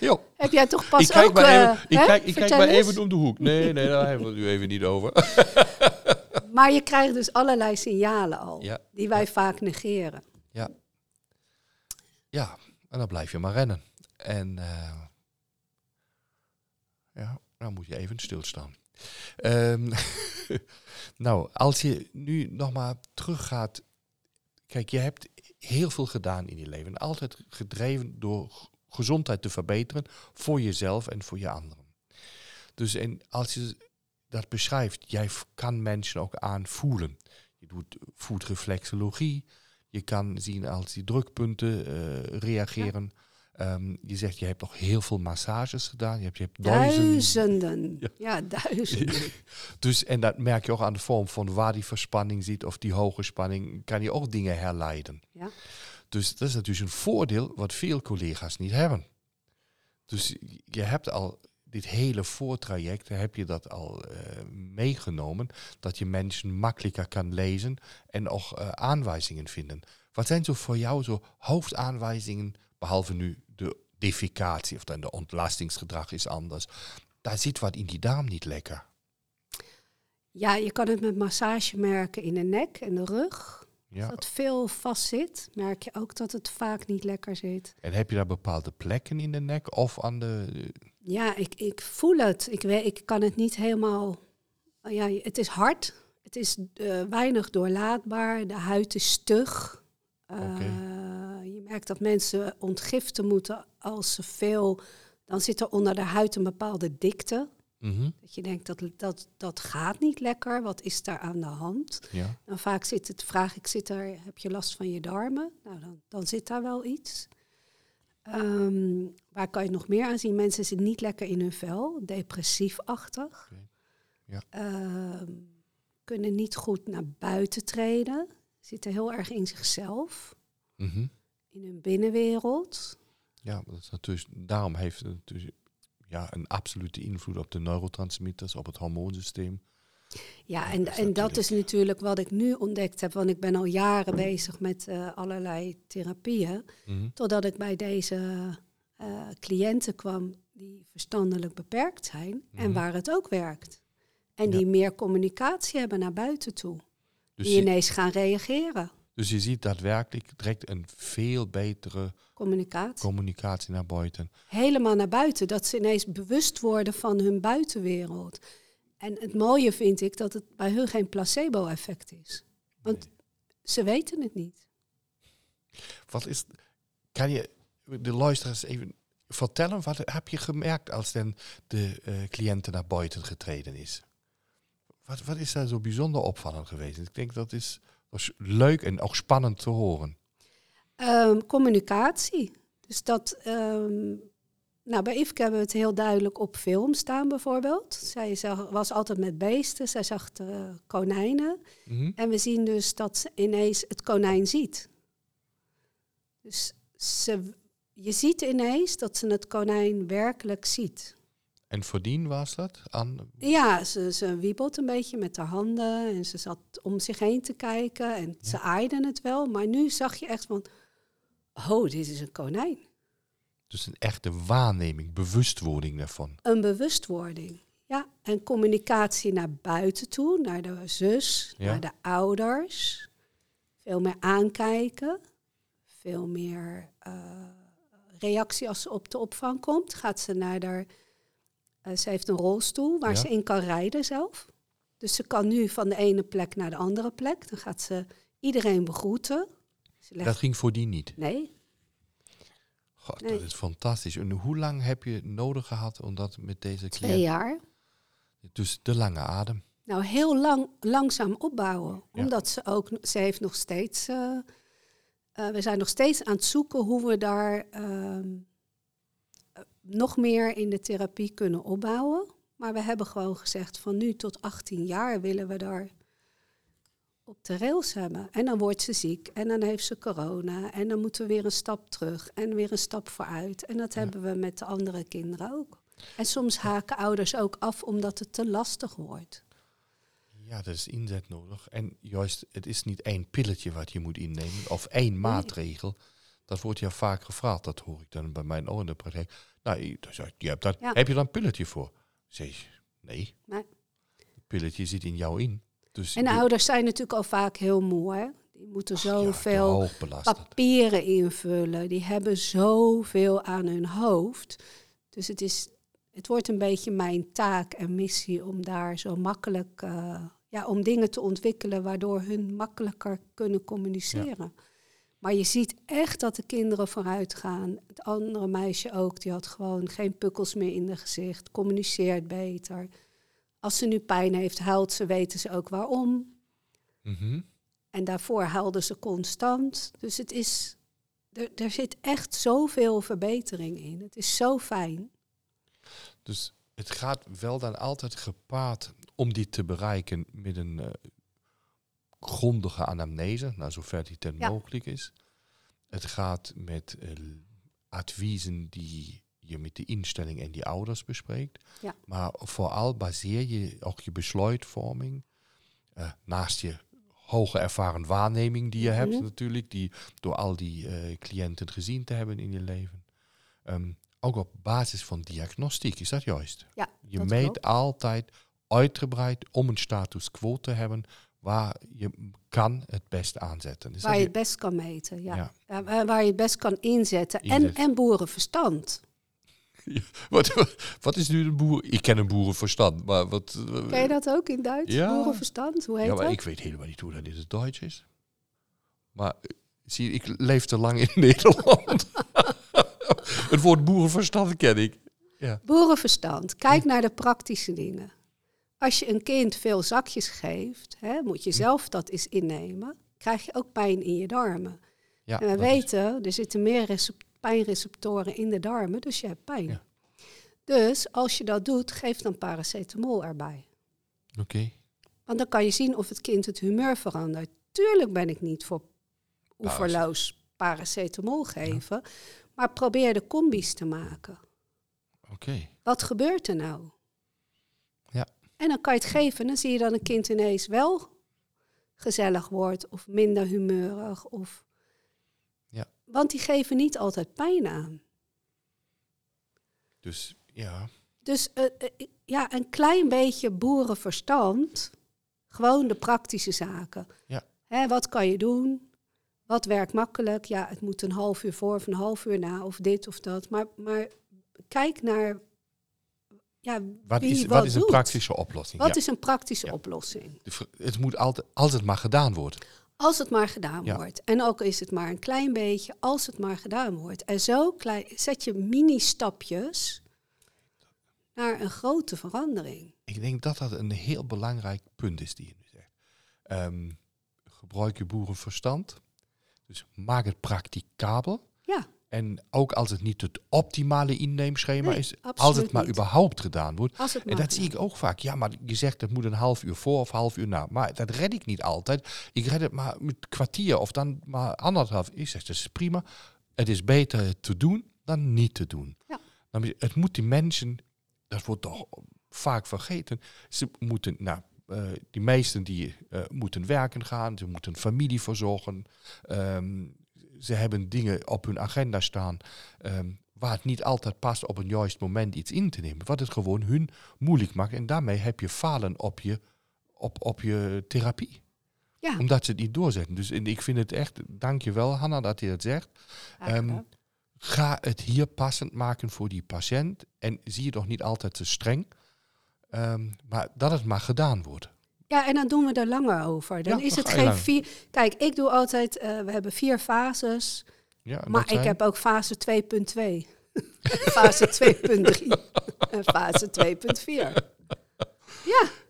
Jo, Heb jij toch pas ik kijk, ook... maar eh, even, ik hè? kijk, ik kijk maar even om de hoek. Nee, nee, daar hebben we het nu even niet over. Maar je krijgt dus allerlei signalen al, Ja. die wij vaak negeren. Ja, en dan blijf je maar rennen. En eh, ja, dan moet je even stilstaan. Ehm, nou, als je nu nog maar teruggaat. Kijk, je hebt heel veel gedaan in je leven. En altijd gedreven door gezondheid te verbeteren voor jezelf en voor je anderen. Dus en als je dat beschrijft, jij kan mensen ook aanvoelen. Je doet voetreflexologie. Je kan zien als die drukpunten eh, reageren. Ehm, je zegt, je hebt nog heel veel massages gedaan. Je hebt, je hebt duizenden. Duizenden. Ja. Ja, duizenden. Dus, en dat merk je ook aan de vorm van waar die verspanning zit of die hoge spanning, kan je ook dingen herleiden. Ja. Dus dat is natuurlijk een voordeel wat veel collega's niet hebben. Dus je hebt al dit hele voortraject, heb je dat al eh, meegenomen, dat je mensen makkelijker kan lezen en ook eh, aanwijzingen vinden. Wat zijn zo voor jou zo hoofdaanwijzingen, behalve nu de defecatie of dan de ontlastingsgedrag is anders. Daar zit wat in die darm niet lekker. Ja, je kan het met massage merken in de nek en de rug. Ja. Als dat veel vast zit, merk je ook dat het vaak niet lekker zit. En heb je daar bepaalde plekken in de nek of aan de... Ja, ik, ik voel het. Ik, weet, ik kan het niet helemaal. Ja, het is hard. Het is eh, weinig doorlaatbaar. De huid is stug. Eh. Je merkt dat mensen ontgiften moeten als ze veel. Dan zit er onder de huid een bepaalde dikte. Mhm, Dat je denkt dat dat, dat gaat niet lekker. Wat is daar aan de hand? ja. Dan vaak zit het, vraag ik, zit er, heb je last van je darmen? Nou, dan, dan zit daar wel iets. Ehm, waar kan je nog meer aan zien? Mensen zitten niet lekker in hun vel, depressiefachtig. Oké. Ja. Ehm, kunnen niet goed naar buiten treden. Zitten heel erg in zichzelf, mhm. in hun binnenwereld. Ja, dat is natuurlijk, daarom heeft het natuurlijk ja, een absolute invloed op de neurotransmitters, op het hormoonsysteem. Ja, en, dat is en dat natuurlijk- is natuurlijk wat ik nu ontdekt heb. Want ik ben al jaren bezig met eh, allerlei therapieën. Mhm. Totdat ik bij deze eh, cliënten kwam die verstandelijk beperkt zijn en Mhm. waar het ook werkt. En Ja. die meer communicatie hebben naar buiten toe. Dus, die ineens gaan reageren. dus je ziet daadwerkelijk direct een veel betere Communicatie. communicatie naar buiten. Helemaal naar buiten. Dat ze ineens bewust worden van hun buitenwereld. En het mooie vind ik dat het bij hun geen placebo-effect is. Want ze weten het niet. Wat is, kan je de luisteraars even vertellen, wat heb je gemerkt als dan de eh cliënten naar buiten getreden is? Wat, wat is daar zo bijzonder opvallend geweest? Ik denk dat is, dat is leuk en ook spannend te horen. Ehm, communicatie. Dus dat. ehm, nou, bij Yveske hebben we het heel duidelijk op film staan, bijvoorbeeld. Zij zag, was altijd met beesten, zij zag de konijnen. Mhm. En we zien dus dat ze ineens het konijn ziet. Dus ze, je ziet ineens dat ze het konijn werkelijk ziet. En voordien was dat aan Ja, ze, ze wiebelt een beetje met haar handen en ze zat om zich heen te kijken en ze aaide het wel. Maar nu zag je echt van, oh, dit is een konijn. Dus een echte waarneming, bewustwording daarvan. Een bewustwording. Ja, en communicatie naar buiten toe, naar de zus, Ja. naar de ouders. Veel meer aankijken. Veel meer eh, reactie als ze op de opvang komt. Gaat ze naar haar... eh, ze heeft een rolstoel waar Ja. ze in kan rijden zelf. Dus ze kan nu van de ene plek naar de andere plek. Dan gaat ze iedereen begroeten. Legt... Dat ging voordien niet. Nee, God, Nee. dat is fantastisch. En hoe lang heb je nodig gehad om dat met deze twee cliënt... jaar. Dus de lange adem. Nou, heel lang, langzaam opbouwen. Ja. Omdat ze ook, ze heeft nog steeds, eh, eh, we zijn nog steeds aan het zoeken hoe we daar ehm, eh, nog meer in de therapie kunnen opbouwen. Maar we hebben gewoon gezegd van nu tot 18 jaar willen we daar op de rails hebben. En dan wordt ze ziek en dan heeft ze corona en dan moeten we weer een stap terug en weer een stap vooruit. En dat Ja. hebben we met de andere kinderen ook. En soms haken ouders ook af omdat het te lastig wordt. Ja, dat is inzet nodig. En juist, het is niet één pilletje wat je moet innemen of één maatregel. Dat wordt ja vaak gevraagd. Dat hoor ik dan bij mijn oor in de praktijk. Nou, je, dan hebt dat, Ja. heb je daar een pilletje voor? Zeg je, nee. Nee. Het pilletje zit in jou in. Dus En de ouders zijn natuurlijk al vaak heel moe. Hè? Die moeten Ach zoveel papieren invullen. Die hebben zoveel aan hun hoofd. Dus het, is, het wordt een beetje mijn taak en missie om daar zo makkelijk... eh, ja, om dingen te ontwikkelen waardoor hun makkelijker kunnen communiceren. Maar je ziet echt dat de kinderen vooruit gaan. Het andere meisje ook, die had gewoon geen pukkels meer in de gezicht, communiceert beter. Als ze nu pijn heeft, huilt ze, weten ze ook waarom. Mhm. En daarvoor huilde ze constant. Dus het is, er, er zit echt zoveel verbetering in. Het is zo fijn. Dus het gaat wel dan altijd gepaard om die te bereiken met een eh, grondige anamnese, nou, zover die ten Ja. mogelijk is. Het gaat met eh, adviezen die je met de instelling en die ouders bespreekt. Ja. Maar vooral baseer je ook je besluitvorming eh, naast je hoge ervaren waarneming die je hebt Mhm. natuurlijk, die door al die eh, cliënten gezien te hebben in je leven. Ehm, ook op basis van diagnostiek, is dat juist? Ja, Je dat meet klopt. altijd uitgebreid om een status quo te hebben waar je kan het best aanzetten. Is Waar dat je het best kan meten, ja. Waar waar je het best kan inzetten. En, Inzetten. en boerenverstand. wat, wat is nu een boer? Ik ken een boerenverstand, maar wat... eh, Ken je dat ook in Duits? Ja. Boerenverstand, hoe heet ja, maar dat? ik weet helemaal niet hoe dat in het Duits is. Maar eh, zie ik leef te lang in Nederland. het woord boerenverstand ken ik. Ja. Boerenverstand. Kijk naar de praktische dingen. Als je een kind veel zakjes geeft, hè, moet je zelf dat eens innemen. Krijg je ook pijn in je darmen. Ja, en we dat is- weten, er zitten meer pijnreceptoren in de darmen, dus je hebt pijn. Ja. Dus als je dat doet, geef dan paracetamol erbij. Oké. Want dan kan je zien of het kind het humeur verandert. Tuurlijk ben ik niet voor oeverloos paracetamol geven, maar probeer de combi's te maken. Oké. Wat gebeurt er nou? Ja. En dan kan je het geven en dan zie je dat een kind ineens wel gezellig wordt of minder humeurig. Of... Want die geven niet altijd pijn aan. Dus ja. Dus eh, eh, ja, een klein beetje boerenverstand. Gewoon de praktische zaken. Ja. Hè, wat kan je doen? Wat werkt makkelijk? Ja, het moet een half uur voor of een half uur na of dit of dat. Maar, maar kijk naar ja, Wat is, wat wat is een doet. praktische oplossing? Wat Ja. is een praktische Ja. oplossing? Het moet altijd, het maar gedaan wordt. Als het maar gedaan Ja. wordt. En ook is het maar een klein beetje, als het maar gedaan wordt. En zo klein, zet je mini-stapjes naar een grote verandering. Ik denk dat dat een heel belangrijk punt is die je nu zegt. Ehm, gebruik je boerenverstand. Dus maak het prakticabel. Ja. En ook als het niet het optimale inneemschema Nee, is, als het maar niet. überhaupt gedaan wordt. En dat zie ik ook vaak. Ja, maar je zegt het moet een half uur voor of half uur na. Maar dat red ik niet altijd. Ik red het maar met kwartier of dan maar anderhalf. Ik zeg, dat is prima. Het is beter het te doen dan niet te doen. Ja. Het moet die mensen, dat wordt toch vaak vergeten. Ze moeten, nou, eh, die meesten die eh, moeten werken gaan, ze moeten familie verzorgen. Ehm, ze hebben dingen op hun agenda staan ehm, waar het niet altijd past op een juist moment iets in te nemen. Wat het gewoon hun moeilijk maakt. En daarmee heb je falen op je, op, op je therapie. Ja. Omdat ze het niet doorzetten. Dus en ik vind het echt, dankjewel Hanna dat je dat zegt. Ehm. Ga het hier passend maken voor die patiënt. En zie je toch niet altijd te streng. Ehm, maar dat het maar gedaan wordt. Ja, en dan doen we er langer over. Dan Ja, is het geen vier. Kijk, ik doe altijd, eh, we hebben vier fases. Ja, Maar ik heb ook fase 2.2. fase 2.3. en fase 2.4.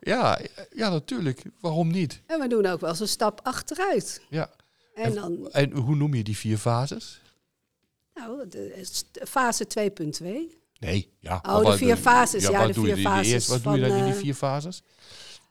ja, ja, natuurlijk. Waarom niet? En we doen ook wel eens een stap achteruit. Ja. En dan, En hoe noem je die vier fases? nou, de, fase 2.2. Nee, ja. Oh, de vier fases, ja, de vier fases Wat doe je dan in die eh, vier fases?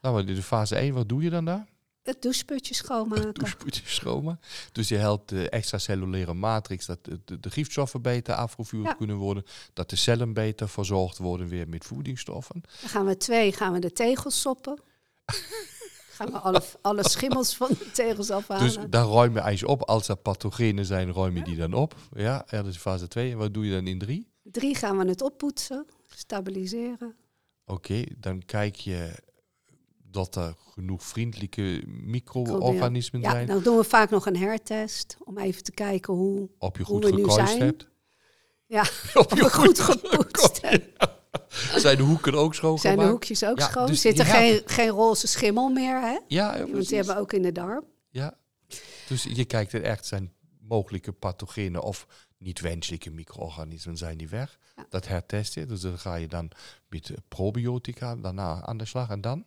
Nou, de fase 1, wat doe je dan daar? Het doucheputje schoonmaken. Doucheputjes schoonmaken. Dus je helpt de extracellulaire matrix, dat de, de, beter afgevuurd Ja. kunnen worden. Dat de cellen beter verzorgd worden weer met voedingsstoffen. Dan gaan we twee, gaan we de tegels soppen. gaan we alle, alle schimmels van de tegels afhalen. Dus daar ruim je eigenlijk op. Als er pathogenen zijn, ruim je die dan op. Ja, ja, dat is fase 2. En wat doe je dan in 3? Drie gaan we het oppoetsen, stabiliseren. Oké, dan kijk je dat er genoeg vriendelijke micro-organismen Ja, zijn. dan doen we vaak nog een hertest om even te kijken hoe, Op je hoe goed we nu gekuist zijn. hebt. Ja, Op of we goed gepoetst. Zijn de hoeken ook schoongemaakt? Zijn de hoekjes ook Ja, schoon? dus Zit er je geen, geen roze schimmel meer, hè? Ja, ja, Want die hebben we ook in de darm. Ja. Dus je kijkt er echt, zijn mogelijke pathogenen of niet-wenselijke micro-organismen zijn die weg. Ja. Dat hertest je. Dus dan ga je dan met probiotica daarna aan de slag. En dan?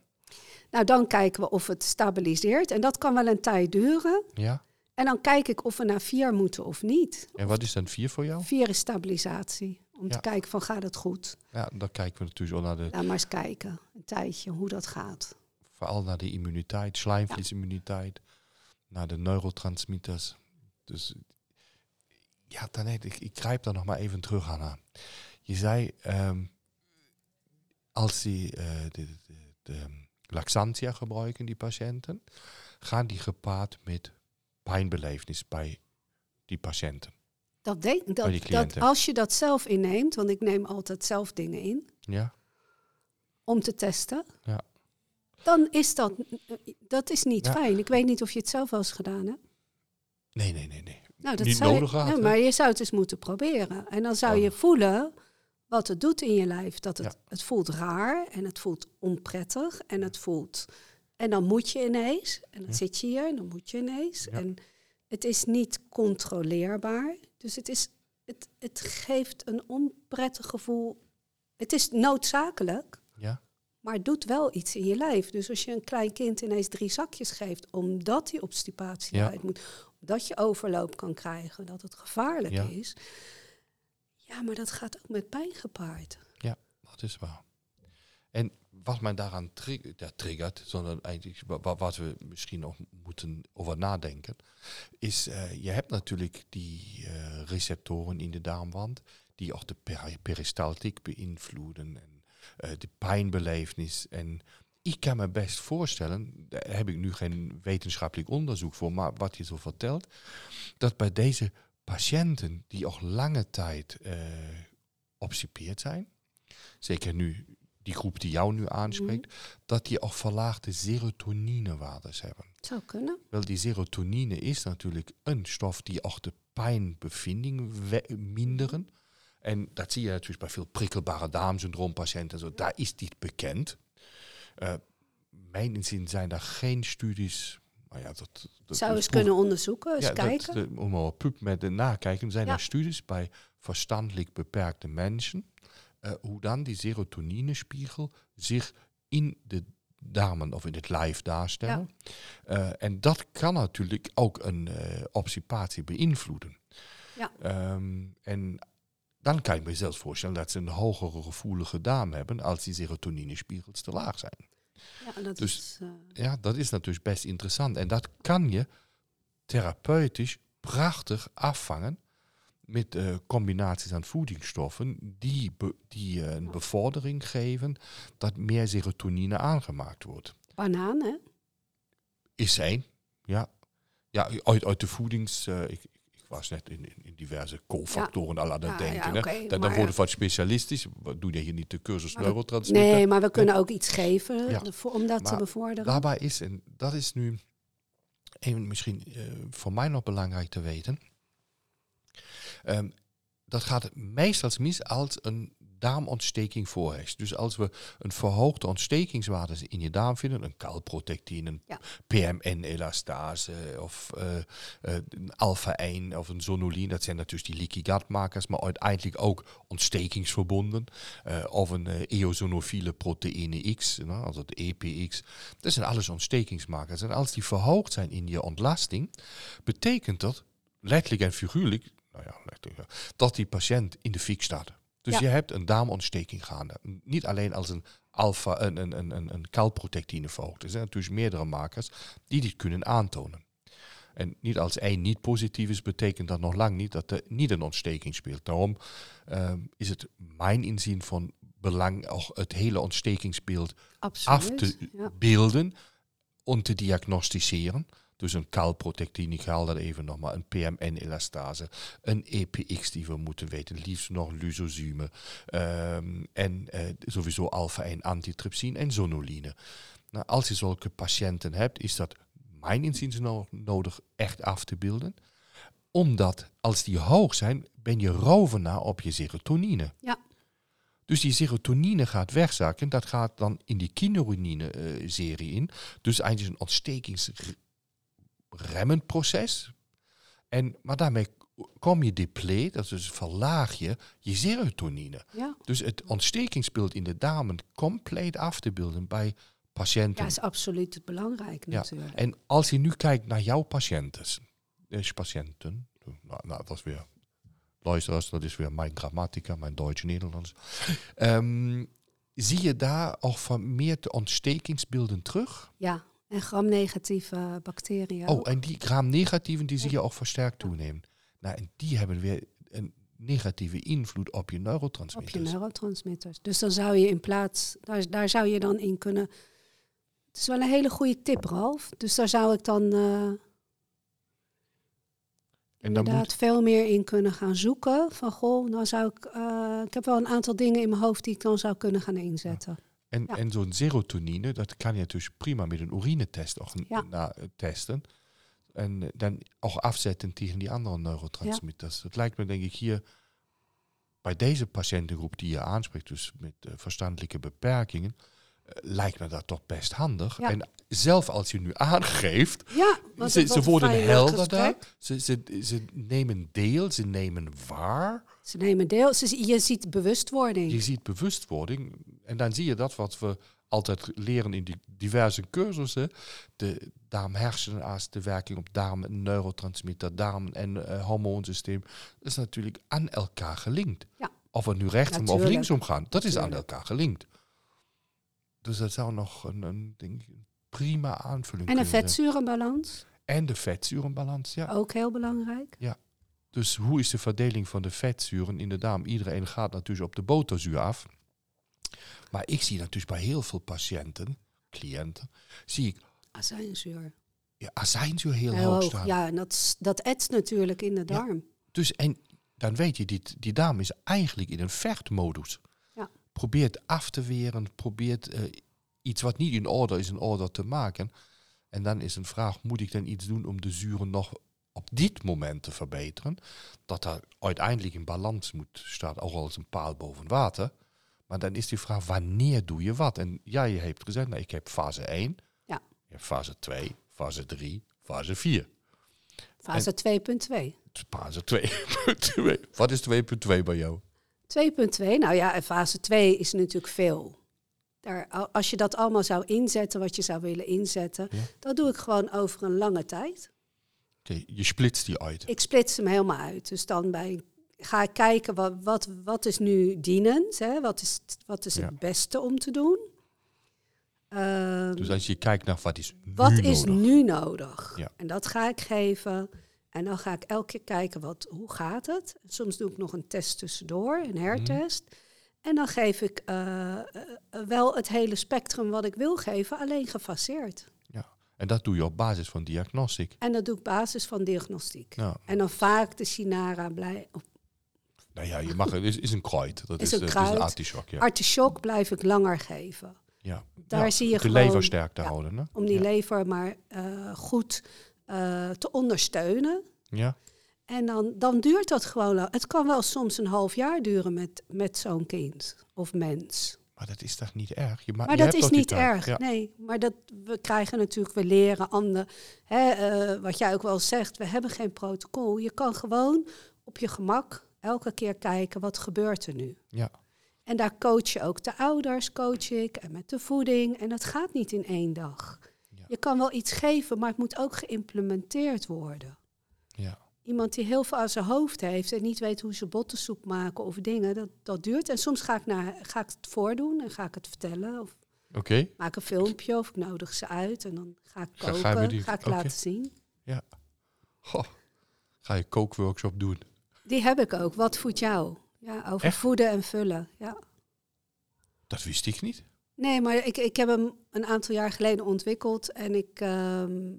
Nou, dan kijken we of het stabiliseert. En dat kan wel een tijd duren. Ja. En dan kijk ik of we naar vier moeten of niet. En wat is dan vier voor jou? Vier is stabilisatie. Om Ja. te kijken van gaat het goed. Ja, dan kijken we natuurlijk ook naar de, Laat maar eens kijken. Een tijdje hoe dat gaat. vooral naar de immuniteit, slijmvliesimmuniteit, naar de neurotransmitters. Dus ja, dan, ik, ik grijp daar nog maar even terug aan. aan. Je zei, ehm, als die eh, de, de, de laxantia gebruiken, die patiënten, gaan die gepaard met pijnbelevenis bij die patiënten. Dat denk dat, dat als je dat zelf inneemt, want ik neem altijd zelf dingen in Ja? om te testen. Ja. Dan is dat, dat is niet Ja. fijn. Ik weet niet of je het zelf wel eens gedaan hebt. Nee, nee, nee, nee. Nou, dat Niet zou je- nodig ja, maar je zou het eens moeten proberen. En dan zou Oh. je voelen wat het doet in je lijf. Dat het, Ja. het voelt raar en het voelt onprettig en het voelt... En dan moet je ineens, en dan Ja. zit je hier en dan moet je ineens. Ja. En het is niet controleerbaar. Dus het, is, het, het geeft een onprettig gevoel. Het is noodzakelijk, Ja? maar het doet wel iets in je lijf. Dus als je een klein kind ineens drie zakjes geeft, omdat die obstipatie eruit moet, omdat je overloop kan krijgen, dat het gevaarlijk is. Ja, maar dat gaat ook met pijn gepaard. Dat is waar. En wat mij daaraan tri ja, triggert, sondern eigenlijk wa- wa- wat we misschien nog moeten over nadenken, is eh, je hebt natuurlijk die eh, receptoren in de darmwand die ook de per peristaltiek beïnvloeden en eh, de pijnbelevenis. En ik kan me best voorstellen, daar heb ik nu geen wetenschappelijk onderzoek voor, maar wat je zo vertelt, dat bij deze patiënten die ook lange tijd obstipeerd zijn, zeker nu die groep die jou nu aanspreekt, dat die ook verlaagde serotoninewaardes hebben. Zou kunnen. Wel, die serotonine is natuurlijk een stof die ook de pijnbevinding minderen. En dat zie je natuurlijk bij veel prikkelbare darmsyndroompatiënten. Zo. Daar is dit bekend. Eh mijn inzien zijn daar geen studies. Maar ja, dat, dat zou eens kunnen onderzoeken, eens ja, kijken. Dat, om maar pup met de nakijken. zijn Ja. er studies bij verstandelijk beperkte mensen. eh, hoe dan die serotoninespiegel zich in de darmen of in het lijf daarstellen. Eh, en dat kan natuurlijk ook een obstipatie beïnvloeden. Ja. Ehm, en dan kan je me zelfs voorstellen dat ze een hogere gevoelige darm hebben als die serotoninespiegels te laag zijn. Ja, dat dus- is, eh, Ja, dat is natuurlijk best interessant. En dat kan je therapeutisch prachtig afvangen met eh, combinaties aan voedingsstoffen die, be- die eh, een bevordering geven dat meer serotonine aangemaakt wordt. banaan, hè? Is zijn, ja. Ja, uit, uit de voedings... ik, ik was net in, in, diverse cofactoren al aan het Ja, denken. ja, hè. Dan, worden ja. wat specialistisch. We doen je hier niet de cursus we- neurotransmitter. Nee, maar we kunnen ook iets geven Ja. voor- om dat te bevorderen. Daarbij is, en dat is nu even misschien eh, voor mij nog belangrijk te weten. Ehm, dat gaat meestal mis als een darmontsteking voorheerst. Dus als we een verhoogde ontstekingswaarde in je darm vinden, een calprotectine, een Ja. PMN-elastase of eh, een alpha-1 of een zonulin, dat zijn natuurlijk die leaky gut markers, maar uiteindelijk ook ontstekingsverbonden. eh, of een eh, eosinofiele proteïne X, nou, also het EPX. Dat zijn alles ontstekingsmarkers. En als die verhoogd zijn in je ontlasting, betekent dat letterlijk en figuurlijk, nou ja, dat die patiënt in de fik staat. Dus Ja. je hebt een darmontsteking gaande. Niet alleen als een alpha, een, een, een, een, een calprotectine verhoogd. Er zijn natuurlijk meerdere markers die dit kunnen aantonen. En niet als één niet positief is, betekent dat nog lang niet dat er niet een ontsteking speelt. Daarom ehm, is het mijn inzien van belang ook het hele ontstekingsbeeld Absoluut. af te ja. beelden en te diagnosticeren. Dus een calprotectine, ik haal dat even nog maar, een PMN-elastase, een EPX die we moeten weten, liefst nog lysozyme ehm, en eh, sowieso alpha-1 antitrypsin en zonuline. Nou, als je zulke patiënten hebt, is dat mijn inziens no- nodig echt af te beelden. Omdat als die hoog zijn, ben je rovenaar op je serotonine. Ja. Dus die serotonine gaat wegzakken. Dat gaat dan in die kinurenine-serie in. Dus eigenlijk een ontstekingsremmend proces. En, maar daarmee kom je depleet, dat is dus verlaag je je serotonine. Ja, Dus het ontstekingsbeeld in de darmen compleet af te beelden bij patiënten. ja is absoluut belangrijk Ja, natuurlijk. En als je nu kijkt naar jouw patiënten, dus patiënten, nou, nou dat is weer, luisteraars, dat is weer mijn grammatica, mijn Duits-Nederlands. Ehm, zie je daar ook van meer de ontstekingsbeelden terug? Ja, en gram-negatieve bacteriën. Oh, ook. en die gram-negatieven, die zie je ook versterkt toenemen. Nou, en die hebben weer een negatieve invloed op je op je neurotransmitters. neurotransmitters. Dus dan zou je in plaats, daar, daar zou je dan in kunnen. Het is wel een hele goede tip, Ralf. Dus daar zou ik dan eh, en dan inderdaad moet, veel meer in kunnen gaan zoeken. Van goh, dan zou ik. eh, ik heb wel een aantal dingen in mijn hoofd die ik dan zou kunnen gaan inzetten. En, ja. en zo'n serotonine, dat kan je dus prima met een urinetest ook Ja. na, eh, testen. En eh, dan ook afzetten tegen die andere neurotransmitters. Dat lijkt me denk ik hier bij deze patiëntengroep die je aanspreekt, dus met eh, verstandelijke beperkingen, lijkt me dat toch best handig. Ja. En zelf als je nu aangeeft, Ja, ze, worden helderder, gesprek. ze, ze, ze nemen deel, ze nemen waar. Ze nemen deel. Ze, je ziet bewustwording. Je ziet bewustwording. En dan zie je dat wat we altijd leren in die diverse cursussen. De darm-hersenas, de werking op darm en neurotransmitter, darm en eh, hormoonsysteem. is natuurlijk aan elkaar gelinkt. Ja. Of we nu rechtsom of linksom gaan, dat is aan elkaar gelinkt. Dus dat zou nog een, een, denk ik, een prima aanvulling En een vetzurenbalans, En de vetzurenbalans, ja. ook heel belangrijk. Dus hoe is de verdeling van de vetzuren in de darm? Iedereen gaat natuurlijk op de boterzuur af. Maar ik zie natuurlijk bij heel veel patiënten, cliënten, zie ik Azijnzuur. ja, azijnzuur heel, Heel hoog staan. Ja, en dat, dat etst natuurlijk in de darm. Dus en dan weet je, die, die darm is eigenlijk in een vechtmodus. Probeert af te weren, probeert eh, iets wat niet in orde is, in orde te maken. En dan is een vraag, moet ik dan iets doen om de zuren nog op dit moment te verbeteren? Dat dat uiteindelijk in balans moet staan, ook al als een paal boven water. Maar dan is die vraag, wanneer doe je wat? En ja, je hebt gezegd, nou, ik heb fase 1, Ja. je hebt fase 2, fase 3, fase 4. Fase 2.2. Fase 2.2. Wat is 2.2 bij jou? 2.2, nou ja, en fase 2 is natuurlijk veel. Daar, als je dat allemaal zou inzetten, wat je zou willen inzetten, Ja. dat doe ik gewoon over een lange tijd. Oké, je splitst die uit. Ik splits hem helemaal uit. Dus dan bij, ga ik kijken wat, wat, wat is nu dienend, hè? wat is, het- wat is Ja. het beste om te doen. Ehm, Dus als je kijkt naar wat is nu wat is nodig. nu nodig? Ja. En dat ga ik geven. En dan ga ik elke keer kijken, wat, hoe gaat het? Soms doe ik nog een test tussendoor, een hertest. En dan geef ik eh, eh, wel het hele spectrum wat ik wil geven, alleen gefaseerd. En dat doe je op basis van diagnostiek. En dat doe ik op basis van diagnostiek. Nou, En dan vaak de Sinara blij. Nou ja, je mag het is, is een kruid. Dat Is is, een eh, kruid. is een artichok. Ja. Artichok blijf ik langer geven. ja. Daar Ja, zie je de gewoon lever sterk te ja, houden. Hè? om die ja. lever maar eh, goed eh, te ondersteunen. ja. En dan, dan duurt dat gewoon. al. Het kan wel soms een half jaar duren met, met zo'n kind of mens. Maar dat is toch niet erg? Je ma- Maar je dat is niet erg. Ja. Nee, maar dat, we krijgen natuurlijk, we leren ander. Hè, eh, wat jij ook wel zegt, we hebben geen protocol. Je kan gewoon op je gemak elke keer kijken, wat gebeurt er nu? Ja. En daar coach je ook de ouders, coach ik, en met de voeding. En dat gaat niet in één dag. Ja. Je kan wel iets geven, maar het moet ook geïmplementeerd worden. Ja. Iemand die heel veel aan zijn hoofd heeft en niet weet hoe ze bottensoep maken of dingen, dat, dat duurt. En soms ga ik, naar, ga ik het voordoen en ga ik het vertellen. Of maak een filmpje of ik nodig ze uit en dan ga ik Ga- koken, ga, die- ik laten zien. Goh. Ga je kookworkshop doen? Die heb ik ook. Wat voedt jou? Ja, over Echt? voeden en vullen. Ja. Dat wist ik niet. Nee, maar ik, ik heb hem een aantal jaar geleden ontwikkeld en ik, ehm,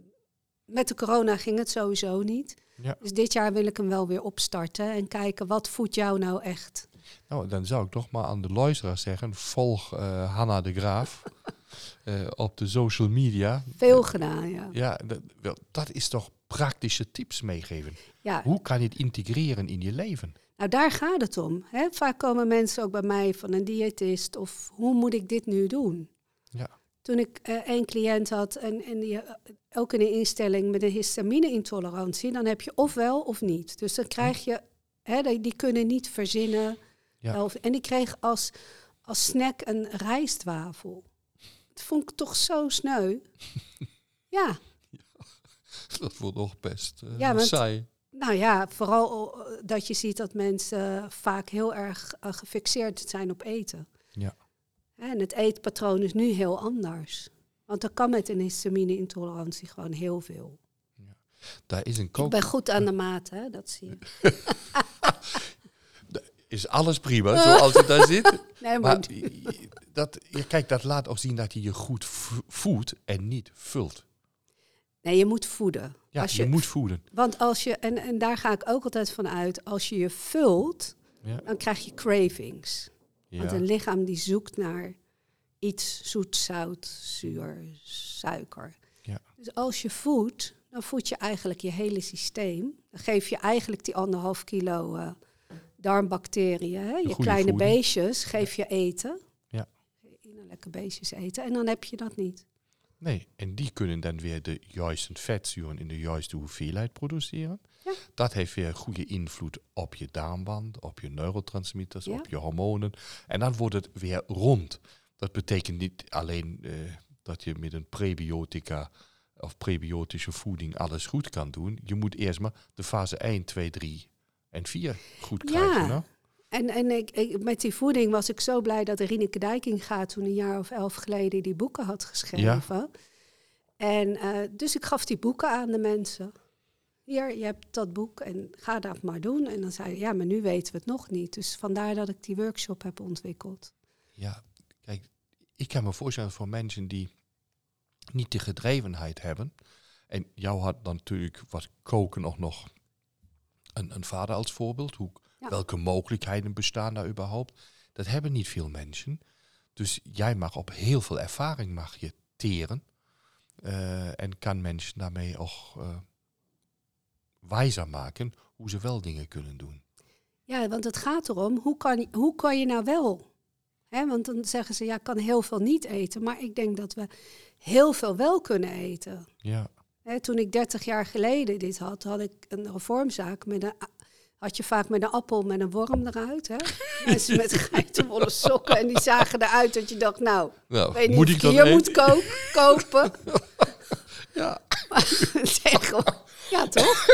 met de corona ging het sowieso niet. Ja. Dus dit jaar wil ik hem wel weer opstarten en kijken wat voedt jou nou echt. Nou, dan zou ik toch maar aan de luisteraar zeggen: volg eh Hanna de Graaf eh, op de social media. Veel gedaan, ja. Ja, dat, dat is toch praktische tips meegeven. ja. Hoe kan je het integreren in je leven? Nou, daar gaat het om. Hè? Vaak komen mensen ook bij mij van een diëtist of hoe moet ik dit nu doen? Ja. toen ik eh één cliënt had en, en die, eh, ook in een instelling met een histamine-intolerantie, dan heb je ofwel of niet. Dus dan krijg je, hè, die, die kunnen niet verzinnen. Ja. Of, en die kreeg als, als snack een rijstwafel. Dat vond ik toch zo sneu. ja, Dat wordt nog best eh, Ja, saai. Nou ja, vooral eh, dat je ziet dat mensen vaak heel erg eh, gefixeerd zijn op eten. Ja. En het eetpatroon is nu heel anders. Want er kan met een histamine-intolerantie gewoon heel veel. Daar is een Ik ben goed aan de maat, hè? dat zie je. Is alles prima zoals het daar zit. Nee, maar, dat, ja, kijk, dat laat ook zien dat je je goed vo- voedt en niet vult. Nee, je moet voeden. Ja, Als je, je- moet voeden. Want als je, en, en daar ga ik ook altijd van uit, als je je vult, Ja. dan krijg je cravings. Want een lichaam die zoekt naar iets zoet, zout, zuur, suiker. Ja. Dus als je voedt, dan voed je eigenlijk je hele systeem. Dan geef je eigenlijk die anderhalf kilo eh, darmbacteriën, hè? je kleine voeding. beestjes, geef je eten. Ja. Innerlijke beestjes eten. En dan heb je dat niet. Nee, en die kunnen dan weer de juiste vetzuren in de juiste hoeveelheid produceren. Ja. Dat heeft weer goede invloed op je darmwand, op je neurotransmitters, Ja. op je hormonen. En dan wordt het weer rond. Dat betekent niet alleen eh, dat je met een prebiotica of prebiotische voeding alles goed kan doen. Je moet eerst maar de fase 1, 2, 3 en 4 goed Ja. krijgen. En, en ik, ik- met die voeding was ik zo blij dat Rineke Dijkinga toen een jaar of elf geleden die boeken had geschreven. En eh, dus ik gaf die boeken aan de mensen. Hier, je hebt dat boek en ga dat maar doen. En dan zei hij, ja, maar nu weten we het nog niet. Dus vandaar dat ik die workshop heb ontwikkeld. Ja, kijk, ik kan me voorstellen voor mensen die niet de gedrevenheid hebben. En jou had dan natuurlijk wat koken nog nog een, een vader als voorbeeld. Hoe, Ja. Welke mogelijkheden bestaan daar überhaupt? Dat hebben niet veel mensen. Dus jij mag op heel veel ervaring mag je teren. Eh, en kan mensen daarmee ook eh, wijzer maken hoe ze wel dingen kunnen doen. Ja, want het gaat erom, hoe kan, je- hoe kan je nou wel? Want dan zeggen ze, ja, ik kan heel veel niet eten. Maar ik denk dat we heel veel wel kunnen eten. Ja, toen ik 30 jaar geleden dit had, had ik een reformzaak met een. Had je vaak met een appel met een worm eruit. Hè? Mensen met geitenwolle sokken. En die zagen eruit dat je dacht, nou, nou, weet niet moet ik dat hier moet ko- kopen. Ja. Ja, toch?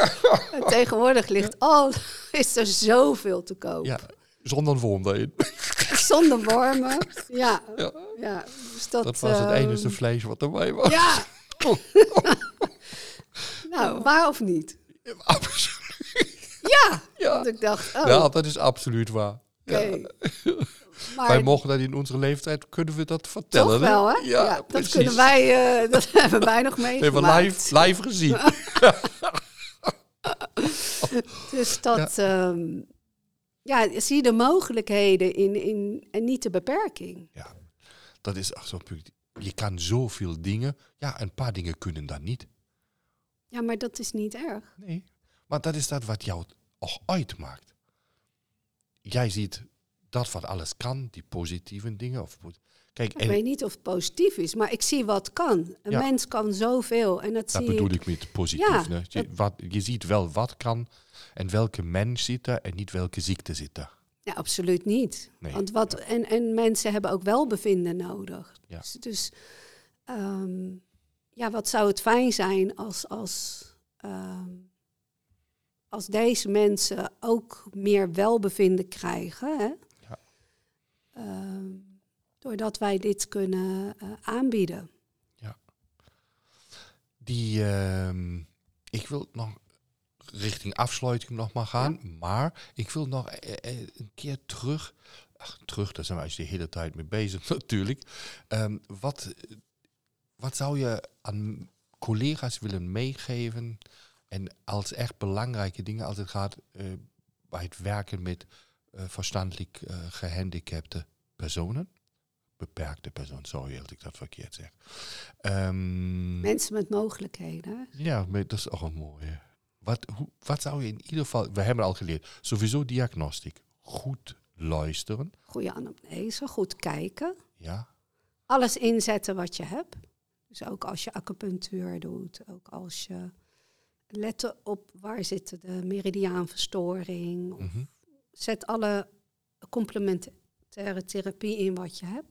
En tegenwoordig ligt al, is er zoveel te koop. Ja, zonder worm erin. Zonder wormen. Ja, Ja. ja. Dus dat, Dat was het ehm, enige vlees wat erbij was. Ja. nou, waar of niet? Absoluut. Ja. Ja. Want ik dacht, oh, Ja, dat is absoluut waar. Ja. Maar Wij mogen dat in onze leeftijd, kunnen we dat vertellen. toch wel, hè? Ja, dat kunnen wij, eh, dat hebben wij nog We hebben meegemaakt. live, live gezien. Dus dat, ja. ja, zie je de mogelijkheden in, in, en niet de beperking. Dat is echt zo'n punt. Je kan zoveel dingen. Ja, een paar dingen kunnen dan niet. Ja, maar dat is niet erg. Nee. Maar dat is dat wat jou ook uitmaakt. Jij ziet dat wat alles kan, die positieve dingen. Of, kijk, Ik weet niet of het positief is, maar ik zie wat kan. Een Ja. mens kan zoveel. En dat, dat zie bedoel ik. ik met positief. Ja, ne? je, wat, je ziet wel wat kan en welke mens zit er en niet welke ziekte zit er. Ja, absoluut niet. Nee. Want wat, en, en mensen hebben ook welbevinden nodig. Ja. Dus, dus ehm, ja, wat zou het fijn zijn als, als, ehm, als deze mensen ook meer welbevinden krijgen. Hè? Ja. Ehm, doordat wij dit kunnen eh, aanbieden. Die, ehm, ik wil nog richting afsluiting nog maar gaan. Maar ik wil nog eh, eh, een keer terug. Ach, terug, daar zijn we eigenlijk de hele tijd mee bezig natuurlijk. Ehm, wat, wat zou je aan collega's willen meegeven? En als echt belangrijke dingen als het gaat eh, bij het werken met eh, verstandelijk eh, gehandicapte personen. Beperkte personen, sorry dat ik dat verkeerd zeg. Ehm, Mensen met mogelijkheden. ja, maar dat is ook een mooie. Wat, hoe, wat zou je in ieder geval, we hebben al geleerd, sowieso diagnostiek. Goed luisteren, Goede anamnese, goed kijken. ja. alles inzetten wat je hebt. Dus ook als je acupunctuur doet, ook als je letten op waar zit de meridiaanverstoring. Of Mhm. zet alle complementaire therapie in wat je hebt.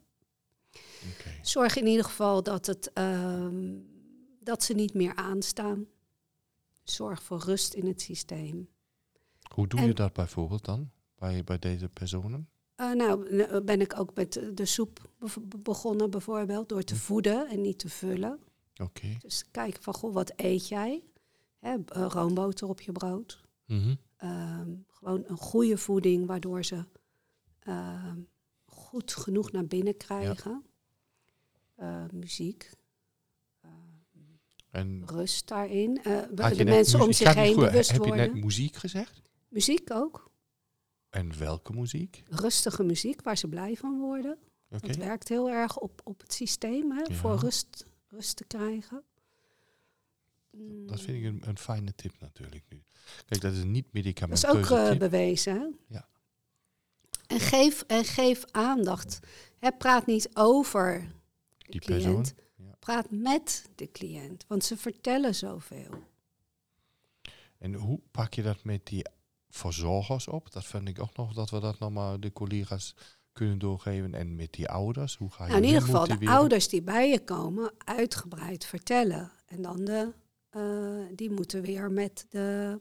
Zorg in ieder geval dat, het, ehm, dat ze niet meer aanstaan. Zorg voor rust in het systeem. Hoe doe je dat bijvoorbeeld dan? Bij, bij deze personen? Eh, nou, n- ben ik ook met de soep begonnen bijvoorbeeld, door te Hm. voeden en niet te vullen. Oké. Dus kijken van, goh, wat eet jij? Hè, eh, roomboter op je brood. Mhm. Ehm, gewoon een goede voeding, waardoor ze ehm, goed genoeg naar binnen krijgen. Eh, muziek, En rust daarin. Eh, had je de mensen om zich heen bewust Heb je worden. net muziek gezegd? Muziek ook. En welke muziek? Rustige muziek waar ze blij van worden. Oké. Dat werkt heel erg op, op het systeem, hè, Ja. voor rust, rust te krijgen. Dat vind ik een, een fijne tip natuurlijk nu. Kijk, dat is niet Dat is ook eh, bewezen. Hè? Ja. En, geef, en geef aandacht. Praat niet over de Die cliënt. Ja. Praat met de cliënt. Want ze vertellen zoveel. En hoe pak je dat met die verzorgers op? Dat vind ik ook nog dat we dat nog maar de collega's kunnen doorgeven. En met die ouders, hoe ga je Nou, in ieder geval de ouders die bij je komen uitgebreid vertellen. En dan de, eh, die moeten weer met de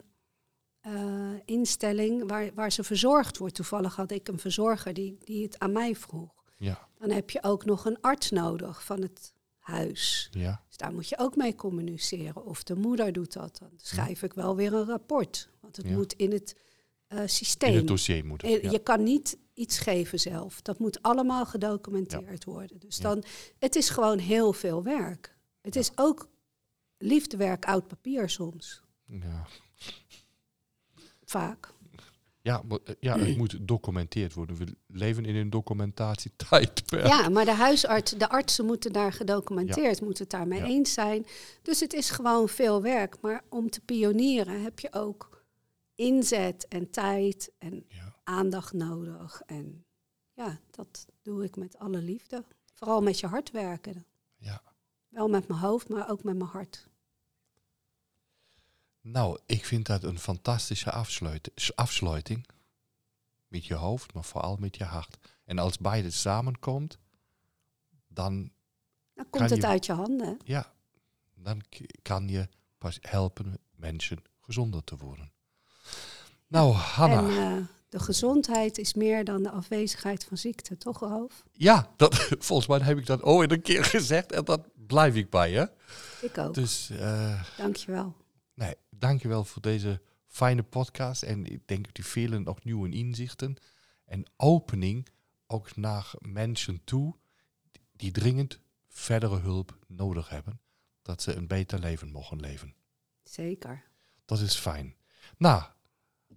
eh, instelling waar, waar ze verzorgd wordt. Toevallig had ik een verzorger die, die het aan mij vroeg. Ja, Dan heb je ook nog een arts nodig van het huis. ja, Dus daar moet je ook mee communiceren. Of de moeder doet dat. Dan schrijf ik wel weer een rapport. Want het Ja. moet in het eh, systeem. in het dossier moet het. Ja. Je kan niet iets geven zelf. Dat moet allemaal gedocumenteerd worden. Dus dan, het is gewoon heel veel werk. Het is ook liefdewerk oud papier soms. Ja. Vaak. Ja, maar, eh, ja, het moet gedocumenteerd worden. We leven in een documentatietijdperk. Ja, maar de huisarts, de artsen moeten daar gedocumenteerd, moeten het daarmee Ja. eens zijn. Dus het is gewoon veel werk. Maar om te pionieren heb je ook inzet en tijd en Ja. aandacht nodig. En ja, dat doe ik met alle liefde. Vooral met je hart werken. Ja. Wel met mijn hoofd, maar ook met mijn hart. Nou, ik vind dat een fantastische afsluit- afsluiting. Met je hoofd, maar vooral met je hart. En als beide samenkomt, dan, Dan komt het je- uit je handen. ja, dan kan je pas helpen mensen gezonder te worden. Nou, Hanna. En eh, de gezondheid is meer dan de afwezigheid van ziekte, toch Ralf? Ja, dat, volgens mij heb ik dat ooit een keer gezegd en dat blijf ik bij je. Ik ook. Dus eh, Dankjewel. Dankjewel voor deze fijne podcast. En ik denk dat die velen ook nieuwe inzichten en opening ook naar mensen toe die dringend verdere hulp nodig hebben. Dat ze een beter leven mogen leven. Zeker. Dat is fijn. Nou,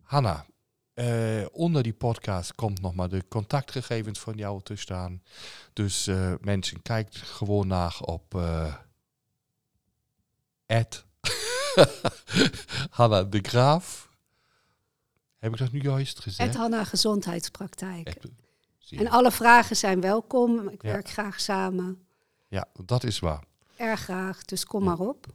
Hanna, eh, onder die podcast komt nog maar de contactgegevens van jou te staan. Dus eh, mensen, kijkt gewoon naar op eh Hanna de Graaf. Heb ik dat nu juist gezegd? Het Hanna Gezondheidspraktijk. Echt. En alle vragen zijn welkom. Ik Ja. werk graag samen. Ja, dat is waar. Erg graag, dus kom Ja. maar op.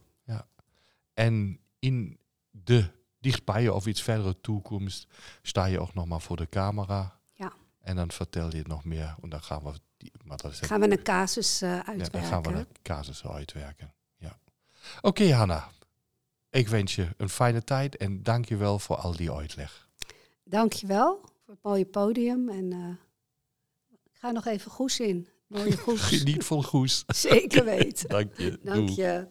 En in de dichtbij of iets verdere toekomst sta je ook nog maar voor de camera. Ja. En dan vertel je het nog meer. En dan gaan we, die- maar dat is Gaan we een casus eh, ja, uitwerken. dan gaan we de casussen uitwerken. Ja. Oké, Hanna. Ik wens je een fijne tijd en dank je wel voor al die uitleg. Dankjewel voor het mooie podium. En eh, ik ga nog even goes in. Mooie goes. Geniet vol goes. Zeker weten. Dank je. Dank je.